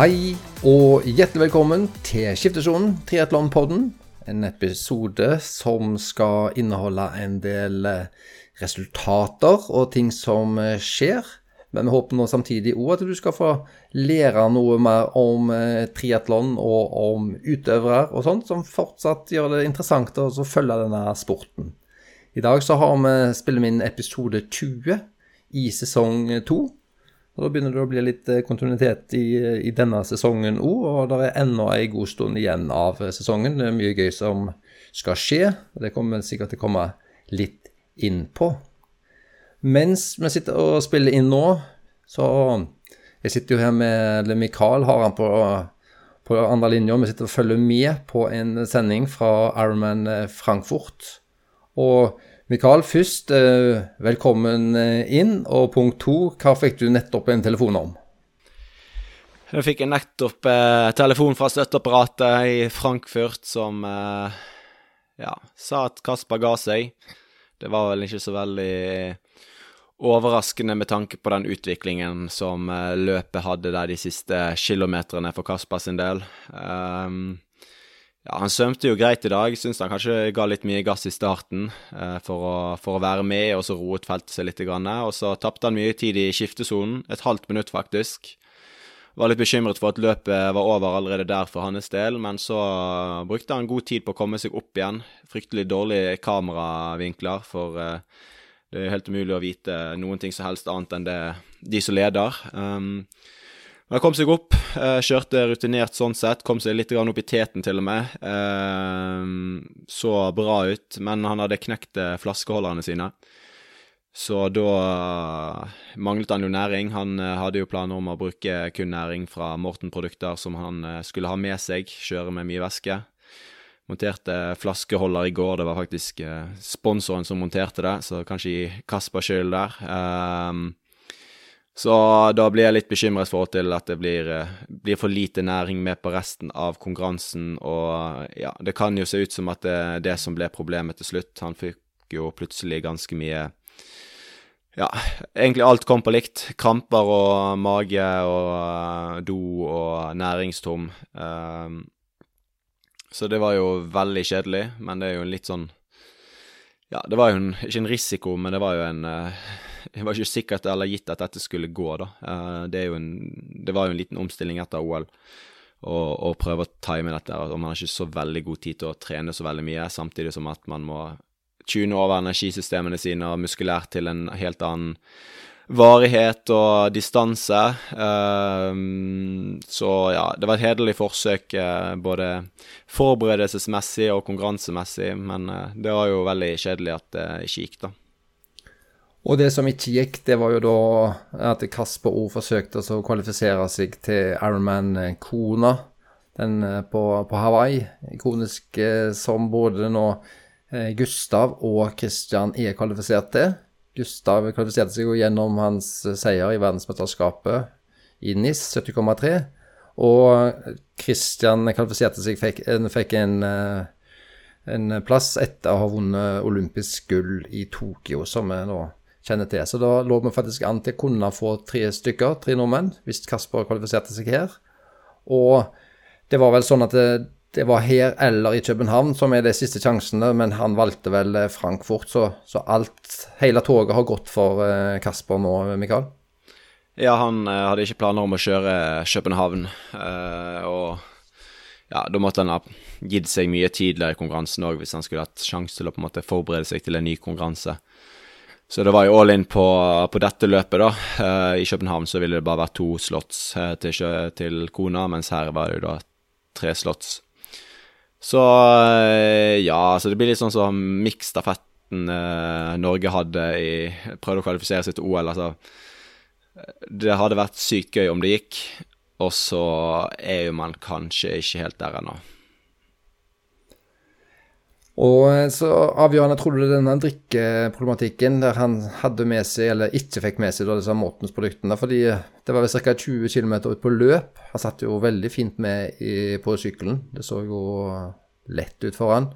Hei og hjertelig velkommen til Skiftesonen, triatlonpodden. En episode som skal inneholde en del eh, resultater og ting som eh, skjer. Men vi håper nå samtidig òg at du skal få lære noe mer om eh, triatlon og om utøvere og sånt, som fortsatt gjør det interessant å følge denne sporten. I dag så har vi spiller vi inn episode 20 i sesong 2. Og Da begynner det å bli litt eh, kontinuitet i, i denne sesongen òg, og det er ennå en god stund igjen av sesongen. Det er mye gøy som skal skje, og det kommer sikkert til å komme litt inn på. Mens vi sitter og spiller inn nå, så Jeg sitter jo her med eller Mikael har han på, på andre linja. Vi sitter og følger med på en sending fra Ironman Frankfurt. Og Mikael, først eh, velkommen eh, inn. Og punkt to, hva fikk du nettopp en telefon om? Jeg fikk nettopp eh, telefon fra støtteapparatet i Frankfurt som eh, ja, sa at Kasper ga seg. Det var vel ikke så veldig overraskende med tanke på den utviklingen som eh, løpet hadde der de siste kilometerne for Kasper sin del. Um, ja, Han svømte jo greit i dag. Syns han kanskje ga litt mye gass i starten eh, for, å, for, å, være med, og så roet feltet seg litt. Grann, og så tapte han mye tid i skiftesonen. Et halvt minutt, faktisk. Var litt bekymret for at løpet var over allerede der for hans del, men så brukte han god tid på å komme seg opp igjen. Fryktelig dårlige kameravinkler, for eh, det er helt umulig å vite noen ting som helst annet enn det de som leder. Um, men han kom seg opp, eh, kjørte rutinert sånn sett. Kom seg litt opp i teten, til og med. Eh, så bra ut, men han hadde knekt eh, flaskeholderne sine. Så da manglet han jo næring. Han hadde jo planer om å bruke kun næring fra Morten-produkter som han skulle ha med seg, kjøre med mye væske. Monterte flaskeholder i går, det var faktisk sponsoren som monterte det, så kanskje gi Kasper skyld der. Um, så da blir jeg litt bekymret for til at det blir, eh, blir, for lite næring med på resten av konkurransen. Og ja, det kan jo se ut som at det er det som ble problemet til slutt. Han fikk jo plutselig ganske mye Ja, egentlig alt kom på likt. Kramper og mage og uh, do og næringstom. Um, så det var jo veldig kjedelig, men det er jo en litt sånn Ja, det var jo en, ikke en risiko, men det var jo en uh, det var ikke sikkert eller gitt at dette skulle gå, da. Eh, det, en, det var jo en liten omstilling etter OL å prøve å time dette. og Man har ikke så veldig god tid til å trene så veldig mye, samtidig som at man må tune over energisystemene sine og muskulært til en helt annen varighet og distanse. Um, så ja, det var et hederlig forsøk uh, både forberedelsesmessig og konkurransemessig, men uh, det var jo veldig kjedelig at det ikke gikk, da. Og det som ikke gikk, det var jo da at Kasper O forsøkte å kvalifisere seg til Ironman Kona den eh, på, på Hawaii. Ikonisk eh, som både nå eh, Gustav og Christian er kvalifisert til. Gustav kvalifiserte seg jo gjennom hans seier i verdensmesterskapet i NIS 70,3. Og Christian kvalifiserte seg, fikk, fikk en, en plass etter å ha vunnet olympisk gull i Tokyo, som er nå kjenner til. Så da lå vi faktisk an til å kunne få tre stykker, tre nordmenn, hvis Kasper kvalifiserte seg her. Og det var vel sånn at det, det var her eller i København som er de siste sjansene, men han valgte vel eh, Frankfurt, så, så alt, hele toget har gått for eh, Kasper nå, Mikael? Ja, han eh, hadde ikke planer om å kjøre København, og ja, da måtte han ha gitt seg mye tidligere i konkurransen òg, hvis han skulle hatt sjanse til å på en måte forberede seg til en ny konkurranse. Så det var jo all in på, på dette løpet, da. Uh, I København så ville det bare vært to slots uh, til, til, kona, mens her var det jo da tre slots. Så uh, ja, så det blir litt sånn som miksstafetten Norge hadde i Prøvde å kvalifisere seg til OL, altså. Det hadde vært sykt gøy om det gikk, og så er jo man kanskje ikke helt der ennå. Og eh, så avgjørende tror du denne drikkeproblematikken der han hadde med seg, eller ikke fikk med seg, da, disse Mortens produktene. Fordi det var vel ca. 20 km ut på løp. Han satt jo veldig fint med i, på sykkelen. Det så jo lett ut for han.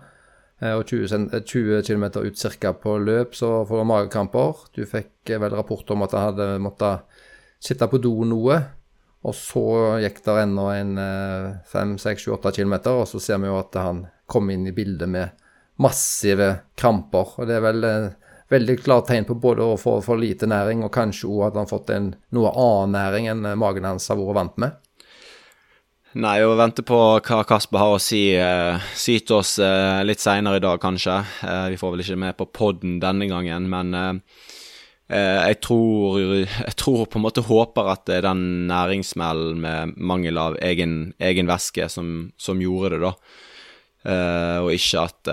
Eh, og 20, 20 km ut ca. på løp, så får du magekramper. Du fikk vel rapport om at han hadde måttet sitte på do noe. Og så gikk det ennå en 5-6-8 km, og så ser vi jo at han kom inn i bildet med massive kramper. Og det er vel veldig klart tegn på både å få for lite næring, og kanskje òg at han har fått en noe annen næring enn magen hans har vært vant med. Nei, å vente på hva Kasper har å si, eh, syt oss eh, litt seinere i dag, kanskje. Eh, vi får vel ikke med på poden denne gangen, men eh, eh, jeg, tror, jeg tror på en måte håper at det er den næringssmellen med mangel av egen, egen væske som, som, gjorde det, da. Eh, og ikke at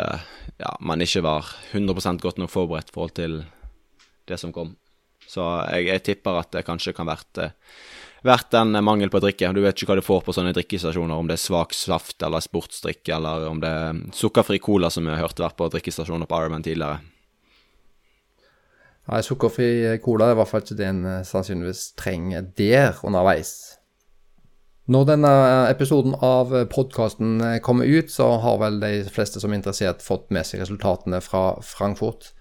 ja, man ikke var 100 godt nok forberedt i forhold til det som kom. Så jeg, jeg tipper at det kanskje kan vært vært en mangel på drikke. Du vet ikke hva du får på sånne drikkestasjoner, om det er svak saft eller sportsdrikk, eller om det er sukkerfri cola, som vi har hørt vært på drikkestasjoner på Ironman tidligere. Nei, sukkerfri cola er i hvert fall ikke det en eh, sannsynligvis trenger der underveis. Når denne episoden av podkasten eh, kommer ut, så har vel de fleste som er interessert, fått med seg resultatene fra Frankfurt.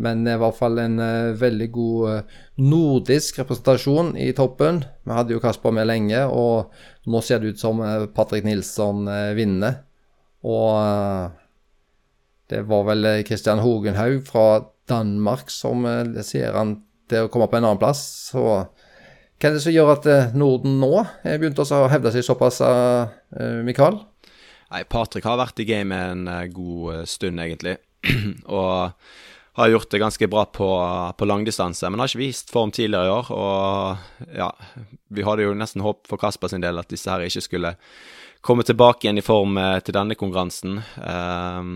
Men det er i hvert fall en uh, veldig god uh, nordisk representasjon i toppen. Vi hadde jo Kasper med lenge, og nå ser det ut som Patrick Nilsson vinner. Og det var vel Christian Hogenhaug fra Danmark som ser han til å komme på en annen plass. Så hva er det som gjør at Norden nå er begynt å hevde seg såpass, Mikael? Nei, Patrick har vært i gamet en god stund, egentlig. og har gjort det ganske bra på, på langdistanse, men har ikke vist form tidligere i år. Og ja, vi hadde jo nesten håp for Kasper sin del at disse her ikke skulle komme tilbake igjen i form eh, til denne konkurransen. Um,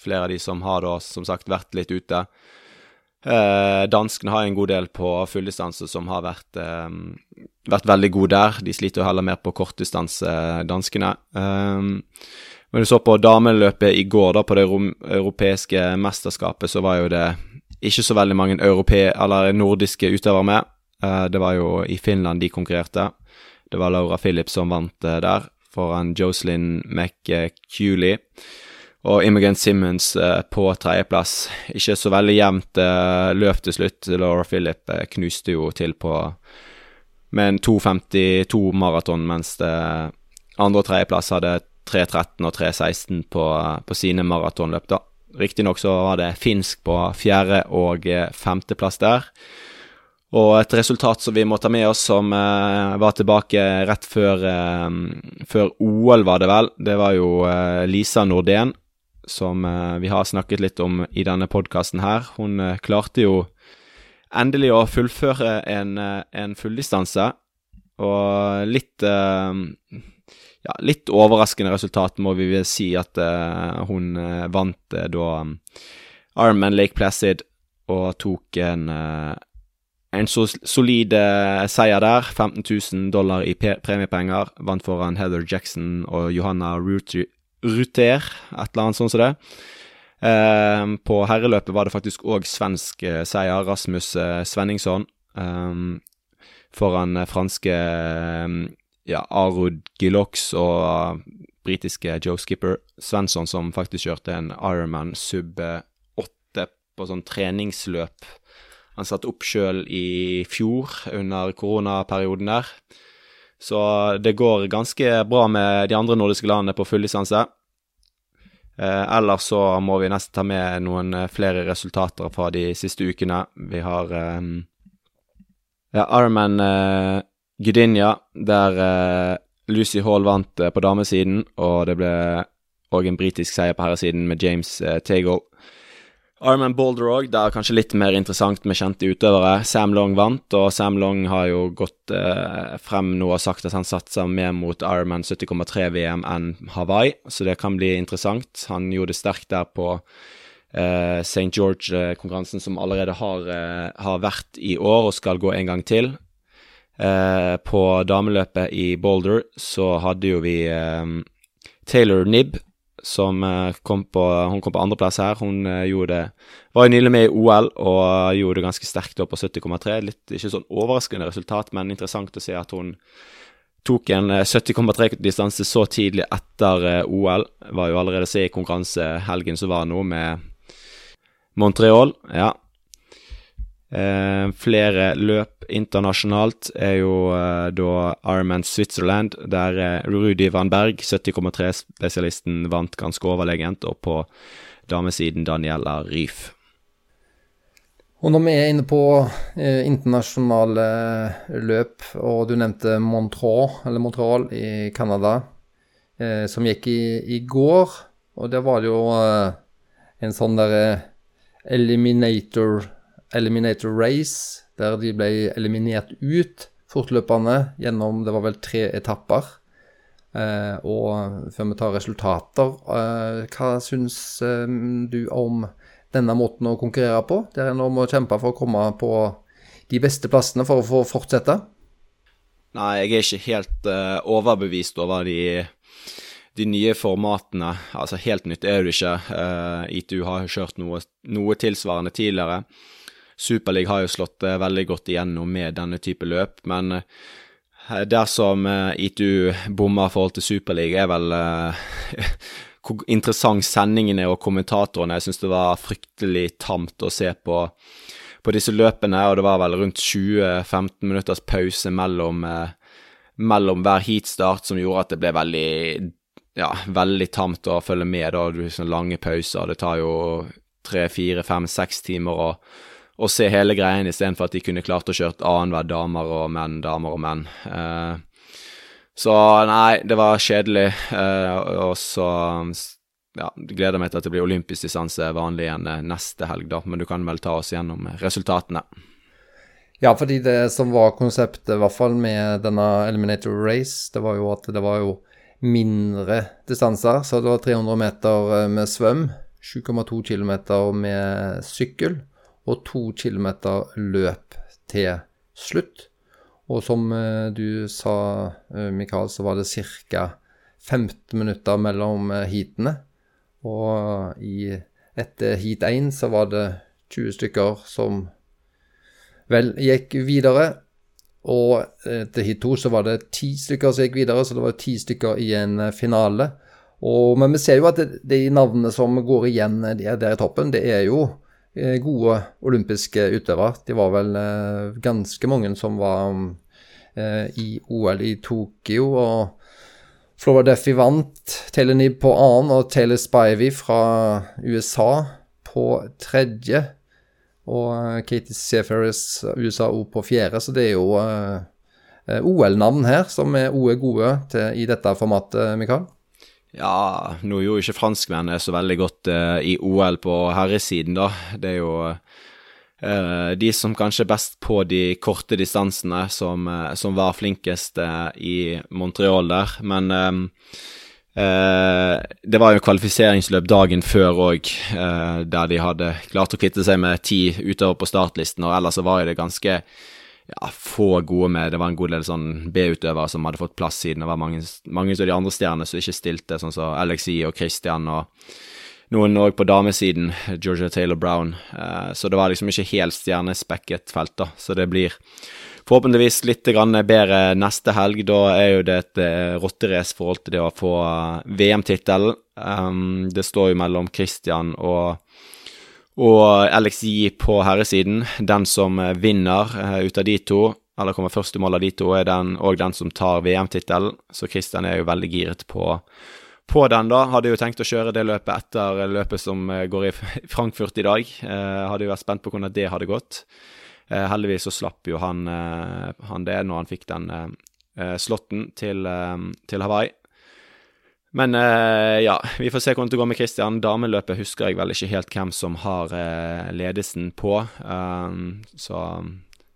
flere av de som har da som sagt vært litt ute. Eh, danskene har en god del på fulldistanse som har vært, eh, vært veldig gode der. De sliter jo heller mer på kortdistanse, danskene. Um, men du så på dameløpet i går, da, på det europeiske mesterskapet, så var jo det ikke så veldig mange europe eller nordiske utøvere med. Uh, det var jo i Finland de konkurrerte. Det var Laura Phillips som vant uh, der, foran Jocelyn McCuley. Og Immigrant Simmons eh, på tredjeplass. Ikke så veldig jevnt løp til slutt. Laura Phillips knuste jo til på med en 2.52 maraton, mens det andre- og tredjeplass hadde 3.13 og 3.16 på, på, sine maratonløp, da. Riktignok så var det finsk på fjerde- og eh, femteplass der. Og et resultat som vi må ta med oss, som eh, var tilbake rett før, eh, før, OL, var det vel, det var jo eh, Lisa Nordén, som eh, vi har snakket litt om i denne podkasten her. Hun eh, klarte jo endelig å fullføre en, en fulldistanse, og litt ja, litt overraskende resultat, må vi vel si, at hun vant da Ironman Lake Placid og tok en, en solid seier der. 15 000 dollar i premiepenger. Vant foran Heather Jackson og Johanna Ruter, et eller annet sånt som det. Um, på herreløpet var det faktisk òg svensk seier. Rasmus Svenningsson um, foran franske um, ja, Arud Gilox og britiske Joe Skipper Svensson, som faktisk kjørte en Ironman sub 8 på sånn treningsløp. Han satte opp sjøl i fjor, under koronaperioden der. Så det går ganske bra med de andre nordiske landene på fulldistanse. Eh, ellers så må vi nesten ta med noen eh, flere resultater fra de siste ukene. Vi har eh, ja, Ironman eh, Gdynia, der eh, Lucy Hall vant uh, på damesiden, og det ble òg en britisk seier på herresiden med James eh, Tagle. Arman Boulder òg, der kanskje litt mer interessant med kjente utøvere. Sam Long vant, og Sam Long har jo gått eh, frem nå og sagt at han satser mer mot Ironman 70,3 VM enn Hawaii, så det kan bli interessant. Han gjorde det sterkt der på eh, St. George-konkurransen, som allerede har, eh, har, vært i år og skal gå en gang til. Eh, på dameløpet i Boulder så hadde jo vi eh, Taylor Nibb, som eh, kom på Hun kom på andreplass her. Hun eh, gjorde Var jo nylig med i OL og gjorde det ganske sterkt på 70,3. Litt ikke sånn overraskende resultat, men interessant å se at hun tok en 70,3-distanse så tidlig etter OL. Var jo allerede se i konkurranse helgen som var nå, med Montreal. Ja, Eh, flere løp internasjonalt er jo eh, da Ironman Switzerland, der eh, Rudi van Berg, 70,3-spesialisten, vant ganske overlegent, og på damesiden Daniela Ryf. Og når vi er inne på eh, internasjonale løp, og du nevnte Montreal, eller Montreal i Canada, eh, som gikk i, i, går, og der var det jo eh, en sånn derre eliminator Eliminator Race, der de ble eliminert ut fortløpende gjennom Det var vel tre etapper. Eh, og før vi tar resultater, eh, hva syns eh, du om denne måten å konkurrere på? Der en må kjempe for å komme på de beste plassene for å få fortsette? Nei, jeg er ikke helt uh, overbevist over de, de, nye formatene. Altså, helt nytt er det ikke. Uh, ITU har kjørt noe, noe tilsvarende tidligere. Superliga har jo slått eh, veldig godt igjennom med denne type løp, men eh, dersom eh, ITU bommer i forhold til Superliga, er vel hvor interessant sendingen er og kommentatorene. Jeg syns det var fryktelig tamt å se på, på disse løpene, og det var vel rundt 20-15 minutters pause mellom, mellom hver heatstart som gjorde at det ble veldig ja, veldig tamt å følge med. da, du sånne lange pauser. Det tar jo tre, fire, fem, seks timer å å se hele greien istedenfor at de kunne klart å kjøre annenhver damer og menn, damer og menn. Uh, så nei, det var kjedelig. Uh, og så ja, gleder meg til at det blir olympisk distanse vanlig igjen eh, neste helg, da. Men du kan vel ta oss gjennom resultatene. Ja, fordi det som var konseptet, i hvert fall med denne Eliminator Race, det var jo at det var jo mindre distanser. Så det var 300 meter med svøm, 7,2 km med sykkel og to kilometer løp til slutt. Og som eh, du sa, eh, Mikael, så var det ca. 15 minutter mellom eh, heatene. Og i, etter heat 1 så var det 20 stykker som vel gikk videre. Og etter heat 2 så var det 10 stykker som gikk videre, så det var 10 stykker i en finale. Og, men vi ser jo at de navnene som går igjen der i toppen, det er jo gode olympiske utøvere. De var vel eh, ganske mange som var eh, i OL i Tokyo. og Flora Duffy vant, Taylor Nib på annen og Taylor Spivey fra USA på tredje. Og Katie Seferis USA òg på fjerde, så det er jo OL-navn her som er OE gode til, i dette formatet, Mikael. Ja, nå gjorde ikke franskmennene så veldig godt eh, i OL på herresiden, da. Det er jo eh, de som kanskje er best på de korte distansene, som, eh, som var flinkest i Montreal der. Men det var jo kvalifiseringsløp dagen før òg, der de hadde klart å kvitte seg med ti utøvere på startlisten, og ellers så var det ganske ja, få gode med. Det var en god del sånn B-utøvere som hadde fått plass siden det var mange, mange av de andre stjernene som ikke stilte, sånn som Alexi og Christian og noen òg på damesiden, Georgia Taylor Brown. Eh, så det var liksom ikke helt stjernespekket felt, da. Så det blir forhåpentligvis litt bedre neste helg. Da er jo det et eh, rotterace forhold til det å få eh, VM-tittel. Um, det står jo mellom Christian og og LXI på herresiden, den som eh, vinner uh, ut av de to, eller kommer først i mål av de to, er den og den som tar VM-tittelen. Så Christian er jo veldig giret på, på, den, da. Hadde jo tenkt å kjøre det løpet etter løpet som går i Frankfurt i dag. Hadde jo vært spent på hvordan det hadde gått. heldigvis så slapp jo han, han det når han fikk den slåtten til, til Hawaii. Men uh, ja, vi får se hvordan det går med Christian. Dameløpet husker jeg vel ikke helt hvem som har uh, ledelsen på, um, så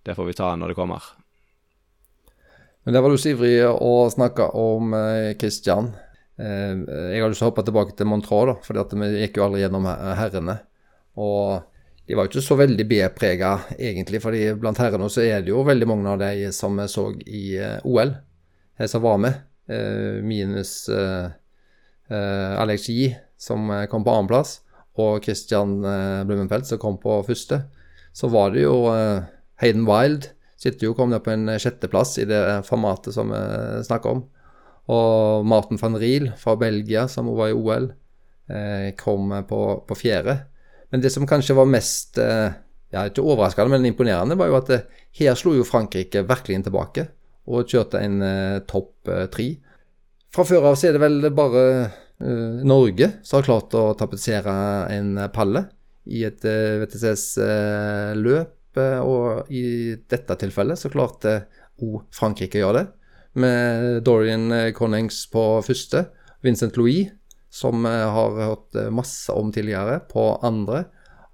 det får vi ta når det kommer. Men der var du så ivrig å snakke om uh, Christian. jeg har lyst til å hoppe tilbake til Montreux, da, for vi gikk jo aldri gjennom herrene. Og de var jo ikke så veldig B-prega, egentlig, fordi blant herrene så er det jo veldig mange av de som vi så i OL, som var med. minus uh, Alex Yi, som eh, kom på annenplass, og Christian uh, Blumenfeld, som kom på første, så var det jo Hayden Wild sitter jo kom ned på en sjetteplass i det formatet som vi snakker om. Og Martin van Riel fra Belgia, som var i OL, kom på, på fjerde. Men det som kanskje var mest ja, ikke overraskende, men imponerende, var jo at her slo jo Frankrike virkelig inn tilbake og kjørte en topp tre. Fra før av så er det vel bare Norge som har klart å tapetsere en palle i et VTCS-løp. og i dette tilfellet så klarte òg Frankrike å gjøre det med Dorian eh, Connings på første. Vincent Louis, som eh, har hørt eh, masse om tidligere, på andre.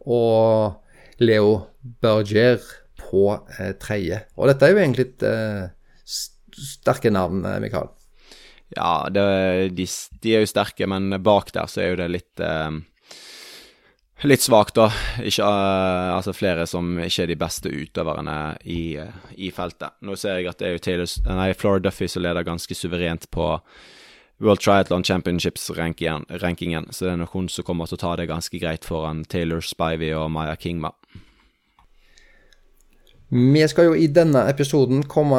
Og Leo Berger på eh, tredje. Og dette er jo egentlig et eh, sterke navn, Mikael. Ja, det, de, de, er jo sterke, men bak der så er jo det litt eh litt svakt, da. Ikke, uh, altså flere som ikke er de beste utøverne i, uh, i feltet. Nå ser jeg at det er jo Taylor, nei, Flora Duffy som leder ganske suverent på World Triathlon Championships-rankingen, så det er nok hun som kommer til å ta det ganske greit foran Taylor Spivey og Maya Kingma. Vi skal jo i denne episoden komme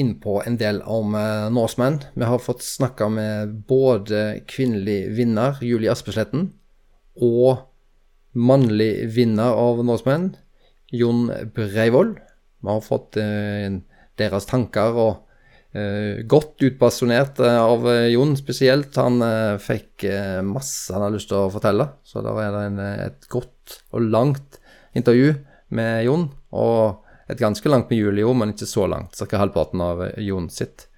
inn på en del om uh, Norseman. Vi har fått snakka med både kvinnelig vinner, Julie Aspesletten, og mannlig vinner av Norseman, Jon Breivoll. Vi har fått eh, deres tanker og eh, godt utbasunert eh, av eh, Jon spesielt. Han eh, fikk eh, masse han har lyst til å fortelle, så da er det et godt og langt intervju med Jon. Og et ganske langt med Julio, men ikke så langt. Ca. halvparten av Jon sitt.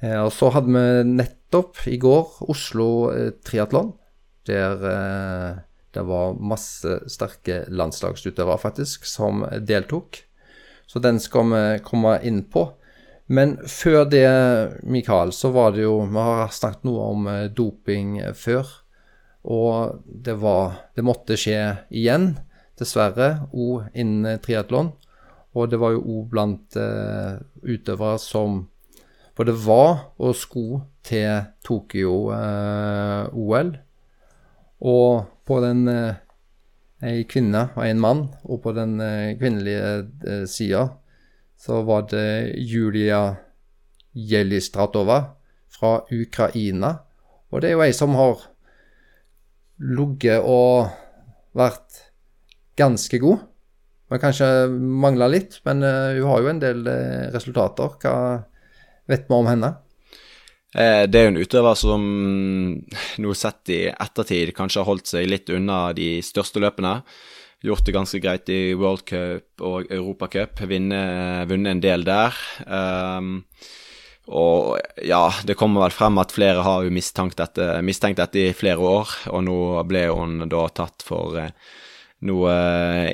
og så hadde vi nettopp i går Oslo Triatlon, der det var masse sterke landslagsutøvere, faktisk, som deltok. Så den skal vi komme inn på. Men før det, Mikael, så var det jo Vi har snakket noe om eh, doping før. Og det var Det måtte skje igjen, dessverre, òg innen triatlon. Og det var jo òg blant uh, utøvere som både var og skulle til Tokyo-OL. Uh, og på den eh, ei kvinne og en mann, og på den eh, kvinnelige eh, sida så var det Julia Jelistratova fra Ukraina. Og det er jo ei som har ligget og vært ganske god. Men kanskje mangla litt, men uh, hun har jo en del uh, resultater. Hva vet vi om henne? Eh, det er jo en utøver som nå sett i ettertid kanskje har holdt seg litt unna de største løpene. Gjort det ganske greit i World Cup og Europacup. Vunnet en del der. Um, og ja, det kommer vel frem at flere har jo mistenkt dette, mistenkt dette i flere år, og nå ble hun da tatt for eh, noe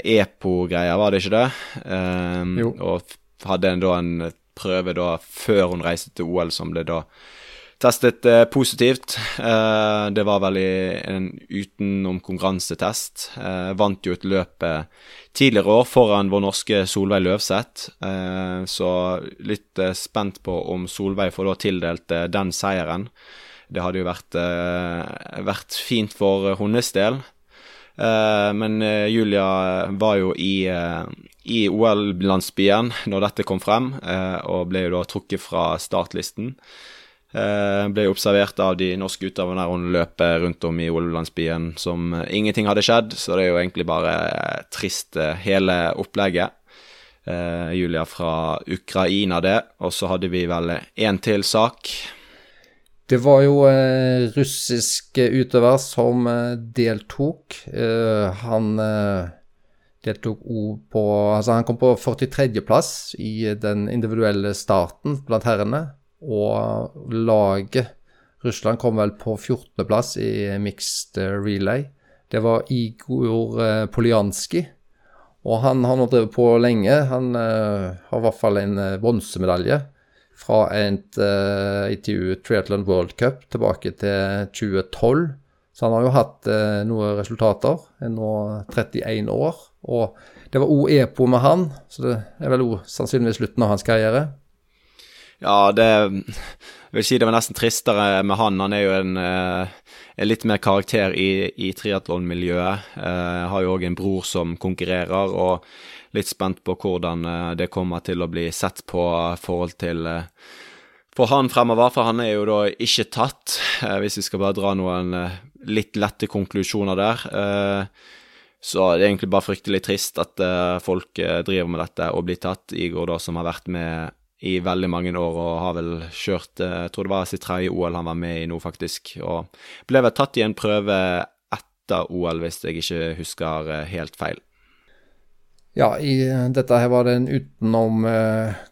EPO-greier, var det ikke det? Um, og hadde en da en prøve da før hun reiste til OL som ble da testet eh, positivt. Eh, det var vel en utenom konkurransetest. Eh, vant jo et løp eh, tidligere år foran vår norske Solveig Løvseth. Eh, så litt eh, spent på om Solveig får da tildelt den seieren. Det hadde jo vært, vært fint for hennes del. Men Julia var jo i, i OL-landsbyen når dette kom frem, og ble jo da trukket fra startlisten. Ble observert av de norske utøverne der hun løper rundt om i OL-landsbyen som ingenting hadde skjedd, så det er jo egentlig bare trist, eh, hele opplegget. Julia fra Ukraina, det. Og så hadde vi vel én til sak. Det var jo eh, russisk utøver som eh, deltok. Eh, han deltok òg på Altså, han kom på 43.-plass i den individuelle starten blant herrene. Og laget Russland kom vel på 14.-plass i mixed relay. Det var Igor Poljanskij. Og han, har har drevet på lenge. Han har i hvert fall en bronsemedalje fra et uh, intervju Triathlon World Cup tilbake til 2012. Så han har jo hatt uh, noen resultater. Nå 31 år. Og det var òg EPO med han, så det er vel òg sannsynligvis slutten av hans karriere. Ja, det Jeg vil si det var nesten tristere med han. Han er jo en, eh, en litt mer karakter i, i triatlonmiljøet. Eh, har jo òg en bror som konkurrerer, og litt spent på hvordan eh, det kommer til å bli sett på forhold til for han fremover, for han er jo da ikke tatt, hvis vi skal bare dra noen litt lette konklusjoner der. Så det er egentlig bare fryktelig trist at folk driver med dette og blir tatt. Igor, da, som har vært med i veldig mange år og har vel kjørt Jeg tror det var sitt tredje OL han var med i nå, faktisk. Og ble vel tatt i en prøve etter OL, hvis jeg ikke husker helt feil. Ja, i dette her var det en utenom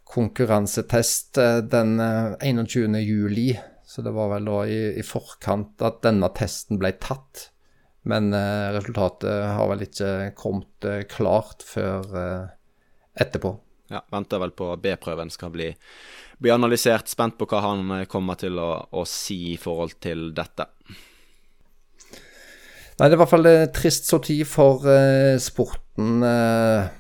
konkurransetest den 21. juli. Så det var vel da i, i forkant at denne testen ble tatt. Men eh, resultatet har vel ikke kommet eh, klart før eh, etterpå. Ja, venter vel på B-prøven skal bli, bli, analysert. Spent på hva han kommer til å, å si i forhold til dette. Nei, det er i hvert fall trist sorti for uh, sporten. Uh,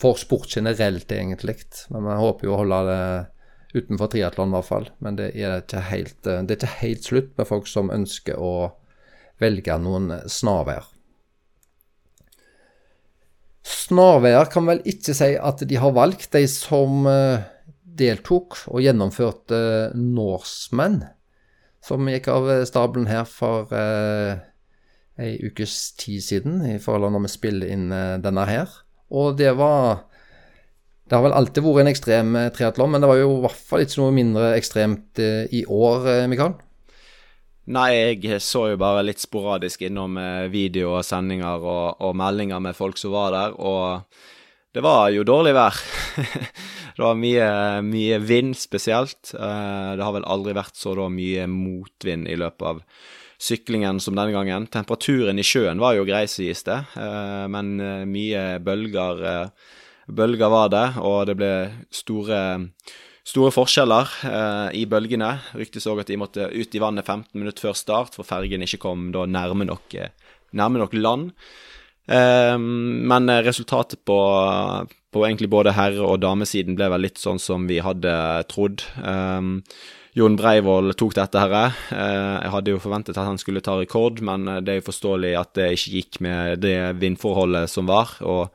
for sport generelt, egentlig. Men vi håper jo å holde det utenfor triatlon, i hvert fall. Men det er, helt, uh, det er ikke helt slutt med folk som ønsker å velge noen snarveier. Snarveier kan vel ikke si at de har valgt, de som eh, deltok og gjennomførte Norseman, som gikk av stabelen her for eh, ei ukes tid siden, i forhold til når vi spiller inn eh, denne her. Og det var Det har vel alltid vært en ekstrem eh, triatlon, men det var jo i hvert fall ikke noe mindre ekstremt i år, Mikael? Nei, jeg så jo bare litt sporadisk innom eh, video og sendinger og, og, meldinger med folk som var der, og det var jo dårlig vær. det var mye, mye vind spesielt. Eh, det har vel aldri vært så mye motvind i løpet av syklingen som denne gangen. Temperaturen i sjøen var jo grei, sies det, eh, men mye bølger, bølger var det, og det ble store store forskjeller eh, i bølgene. Ryktes òg at de måtte ut i vannet 15 minutter før start, for fergen ikke kom da nærme nok, eh, nærme nok land. Eh, men resultatet på, på, egentlig både herre- og damesiden ble vel litt sånn som vi hadde trodd. Eh, Jon Breivoll tok dette her. Eh, jeg hadde jo forventet at han skulle ta rekord, men det er jo forståelig at det ikke gikk med det vindforholdet som var. og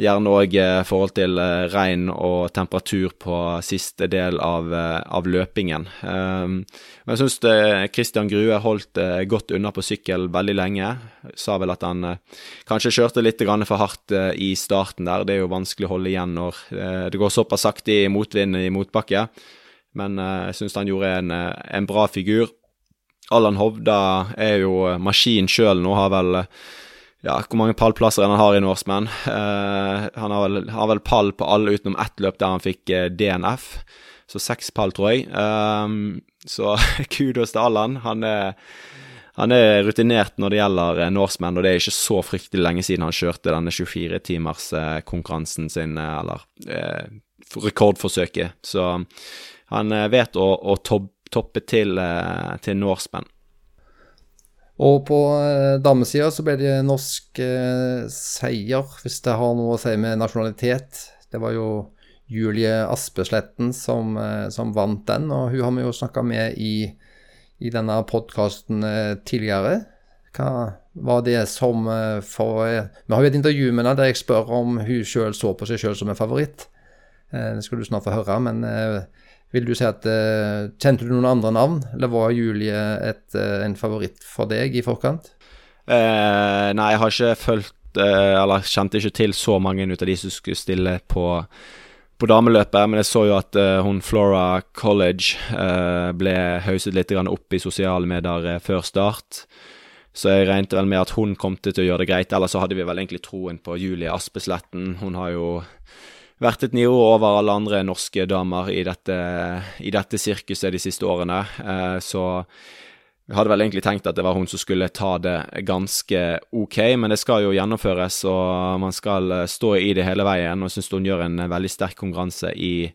Gjerne òg eh, forhold til eh, regn og temperatur på siste del av, eh, av løpingen. Um, men jeg syns Christian Grue holdt godt unna på sykkel veldig lenge. Sa vel at han kanskje kjørte litt for hardt i starten der. Det er jo vanskelig å holde igjen når det går såpass sakte i motvind i motbakke. Men jeg syns han gjorde en, en bra figur. Allan Hovda er jo maskin sjøl nå, har vel ja, hvor mange pallplasser han har i Norseman. Uh, han har vel, har vel, pall på alle utenom ett løp der han fikk DNF. Så seks pall, tror jeg. Um, så kudos til Allan. Han er, han er rutinert når det gjelder Norseman, og det er ikke så fryktelig lenge siden han kjørte denne 24-timers-konkurransen uh, sin, eller rekordforsøket. Så han vet å, å toppe til, til Norseman. Og på eh, damesida så ble det norsk eh, seier, hvis det har noe å si med nasjonalitet. Det var jo Julie Aspesletten som, eh, som vant den, og hun har vi jo snakka med i, i denne podkasten eh, tidligere. Hva var det som eh, for eh, Vi har jo et intervju med henne der jeg spør om hun sjøl så på seg sjøl som en favoritt. det skal du snart få høre, men vil du si at uh, Kjente du noen andre navn, eller var Julie et, uh, en favoritt for deg i forkant? Uh, nei, jeg har ikke fulgt Eller kjente ikke til så mange ut av de som skulle stille på, på dameløpet, men jeg så jo at hun Flora College ble hauset litt opp i sosiale medier før start. Så jeg regnet vel med at hun kom til å gjøre det greit. Ellers så hadde vi vel egentlig troen på Julie Aspesletten. Hun har jo vært et nivå over alle andre norske damer i dette, i dette sirkuset de siste årene. Eh, så jeg hadde vel egentlig tenkt at det var hun som skulle ta det ganske ok, men det skal jo gjennomføres, og man skal eh, stå i det hele veien. Og jeg syns hun gjør en veldig sterk konkurranse i,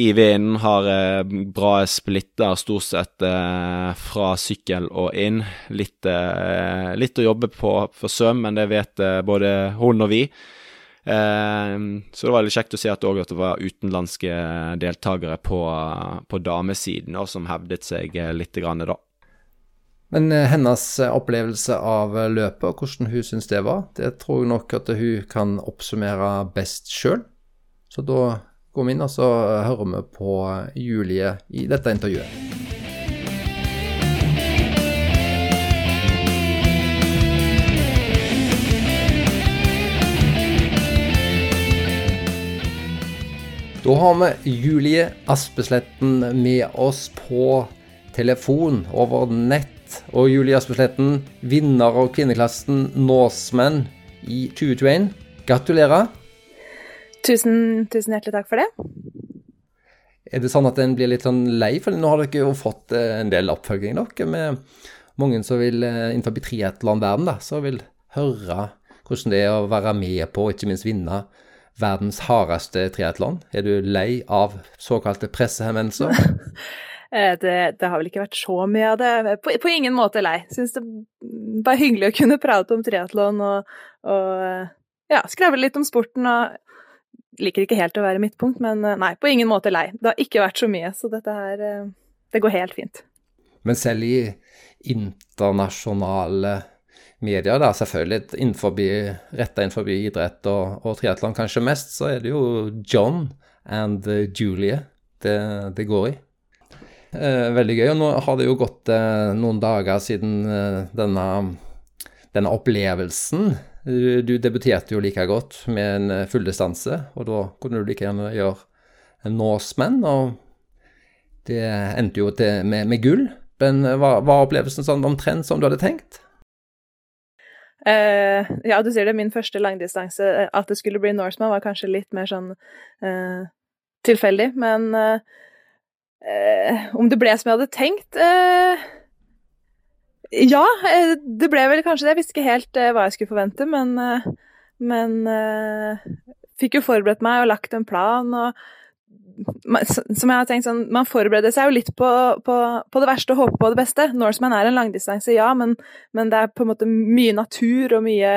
i vinden. Har eh, bra splitter stort sett eh, fra sykkel og inn. Litt, eh, litt å jobbe på for søm, men det vet eh, både hun og vi. Ehm, så det var veldig kjekt å se at, det var utenlandske deltakere på, på damesiden som hevdet seg eh, litt. Grann, da. Men eh, hennes opplevelse av løpet, og hvordan hun syns det var, det tror jeg nok at hun kan oppsummere best sjøl. Så da går vi inn og så hører vi på Julie i dette intervjuet. Da har vi Julie Aspesletten med oss på telefon over nett. Og Julie Aspesletten, vinner av kvinneklassen Norseman i 2021. Gratulerer. Tusen, tusen hjertelig takk for det. Er det sånn at en blir litt sånn lei? For nå har dere jo fått eh, en del oppfølging, dere, med mange som vil eh, innenfor triatlonverden, da, som vil høre hvordan det er å være med på, og ikke minst vinne, verdens hardeste triatlon. Er du lei av såkalte pressehenvendelser? Eh, det, det, har vel ikke vært så mye av det. På, på ingen måte lei. Syns det var hyggelig å kunne prate om triatlon og, og ja, skravle litt om sporten. og Liker ikke helt å være midtpunkt, men nei, på ingen måte lei. Det har ikke vært så mye, så dette her Det går helt fint. Men selv i internasjonale medier, da, selvfølgelig innenfor, retta innenfor idrett og, og triatlon kanskje mest, så er det jo John and Julie det, det går i. Eh, veldig gøy. Og nå har det jo gått eh, noen dager siden eh, denne, denne, opplevelsen. Du, du, debuterte jo like godt med en full fulldistanse, og da kunne du like gjerne gjøre en Norseman, og det endte jo til, med, med gull. Men eh, var, var opplevelsen sånn omtrent som du hadde tenkt? Uh, ja, du sier det, min første langdistanse, eh, at det skulle bli Norseman, var kanskje litt mer sånn uh, tilfeldig, men uh, om det ble som jeg hadde tenkt Ja, det ble vel kanskje det. Jeg visste ikke helt hva jeg skulle forvente, men, men fikk jo forberedt meg og lagt en plan. og som jeg har tenkt sånn, Man forbereder seg jo litt på, på, på, det verste og håper på det beste. Norseman er en langdistanse, ja, men, men, det er på en måte mye natur og mye,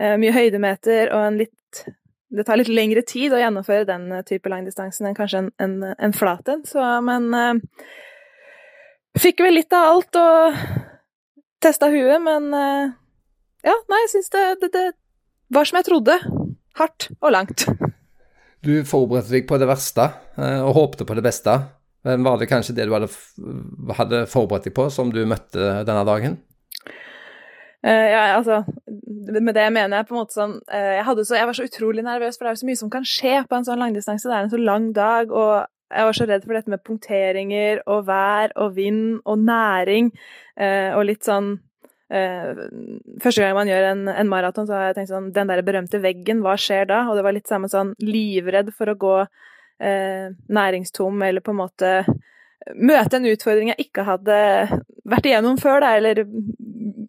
uh, mye høydemeter og en litt Det tar litt lengre tid å gjennomføre den type langdistansen enn kanskje en, en, en flat en. Men uh, fikk vel litt av alt og testa huet, men uh, ja, nei, jeg syns det, det, det var som jeg trodde. Hardt og langt. Du forberedte deg på det verste eh, og håpte på det beste. Men var det kanskje det du hadde, hadde forberedt deg på, som du møtte denne dagen? Uh, ja, altså Med det mener jeg på en måte sånn uh, jeg, så, jeg, var så utrolig nervøs, for det er jo så mye som kan skje på en sånn langdistanse. Det er en så lang dag, og jeg var så redd for dette med punkteringer og vær og vind og næring, uh, og litt sånn Første gang man gjør en, en maraton, så har jeg tenkt sånn Den der berømte veggen, hva skjer da? Og det var litt samme sånn livredd for å gå eh, næringstom, eller på en måte møte en utfordring jeg ikke hadde vært igjennom før, da, eller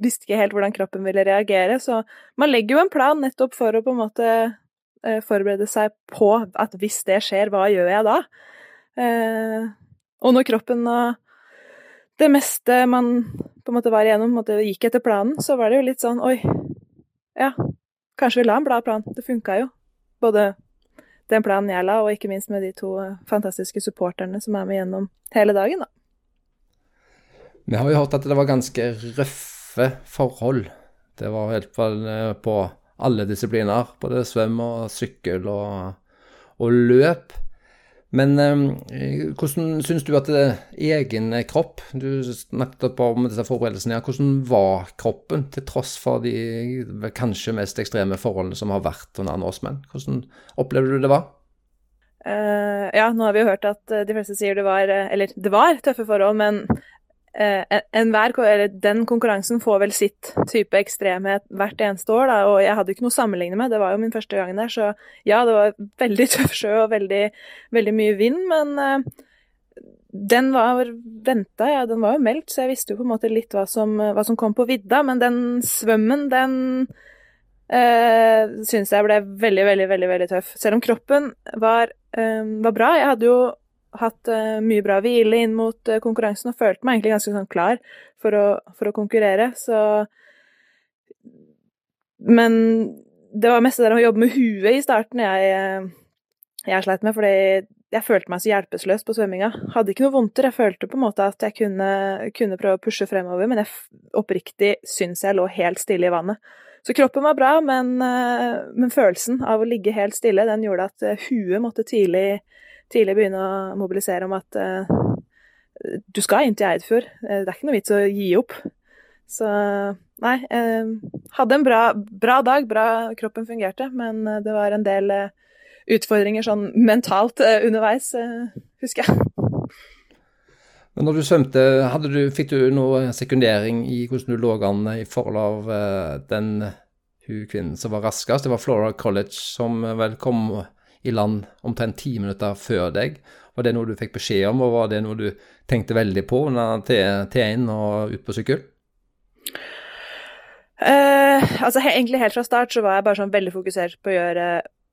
visste ikke helt hvordan kroppen ville reagere. Så man legger jo en plan nettopp for å på en måte eh, forberede seg på at hvis det skjer, hva gjør jeg da? Eh, og når kroppen og det meste man på en måte var igjennom, måte, gikk etter planen, så var det jo litt sånn oi, ja, kanskje vi la en bra plan. Det funka jo. Både den planen jeg la, og ikke minst med de to fantastiske supporterne som er med gjennom hele dagen, da. Vi har jo hørt at det var ganske røffe forhold. Det var helt på alle disipliner, både svøm og sykkel og, og løp. Men eh, hvordan syns du at det, egen kropp Du snakket om disse forberedelsene. Ja. Hvordan var kroppen, til tross for de kanskje mest ekstreme forholdene som har vært under menn? Hvordan opplevde du det var? Uh, ja, nå har vi jo hørt at eh, de fleste sier det var eh, Eller det var tøffe forhold, men eh, enhver, eller den konkurransen får vel sitt type ekstremhet hvert eneste år, da, og jeg hadde ikke noe å sammenligne med, det var jo min første gang der, så ja, det var veldig tøff sjø og veldig, veldig mye vind, men eh, den var venta, ja, den var jo meldt, så jeg visste jo på en måte litt hva som, hva som kom på vidda, men den svømmen, den eh, syns jeg ble veldig, veldig, veldig, veldig tøff. Selv om kroppen var, eh, var bra. Jeg hadde jo hatt uh, mye bra hvile inn mot uh, konkurransen og følte meg egentlig ganske sånn klar for å, for å, konkurrere, så Men det var mest det der å jobbe med huet i starten jeg, uh, jeg sleit med, fordi jeg følte meg så hjelpeløs på svømminga. Hadde ikke noe vondter, jeg følte på en måte at jeg kunne, kunne prøve å pushe fremover, men jeg oppriktig syns jeg lå helt stille i vannet. Så kroppen var bra, men, men følelsen av å ligge helt stille, den gjorde at huet måtte tidlig tidlig begynne å mobilisere om at eh, du skal inn til Eidfjord. Eh, det er ikke noe vits å gi opp. Så nei. Eh, hadde en bra, bra, dag, bra kroppen fungerte, men det var en del uh, utfordringer sånn mentalt underveis, husker jeg. Men når du svømte, du, fikk du noe sekundering i hvordan du lå an i forhold av den hun kvinnen som var raskest? Det var Flora College som vel kom i land omtrent ti minutter før deg. Var det noe du fikk beskjed om, og var det noe du tenkte veldig på under T1 og ut på sykkel? Uh, altså Egentlig helt fra start så var jeg bare sånn veldig fokusert på å gjøre,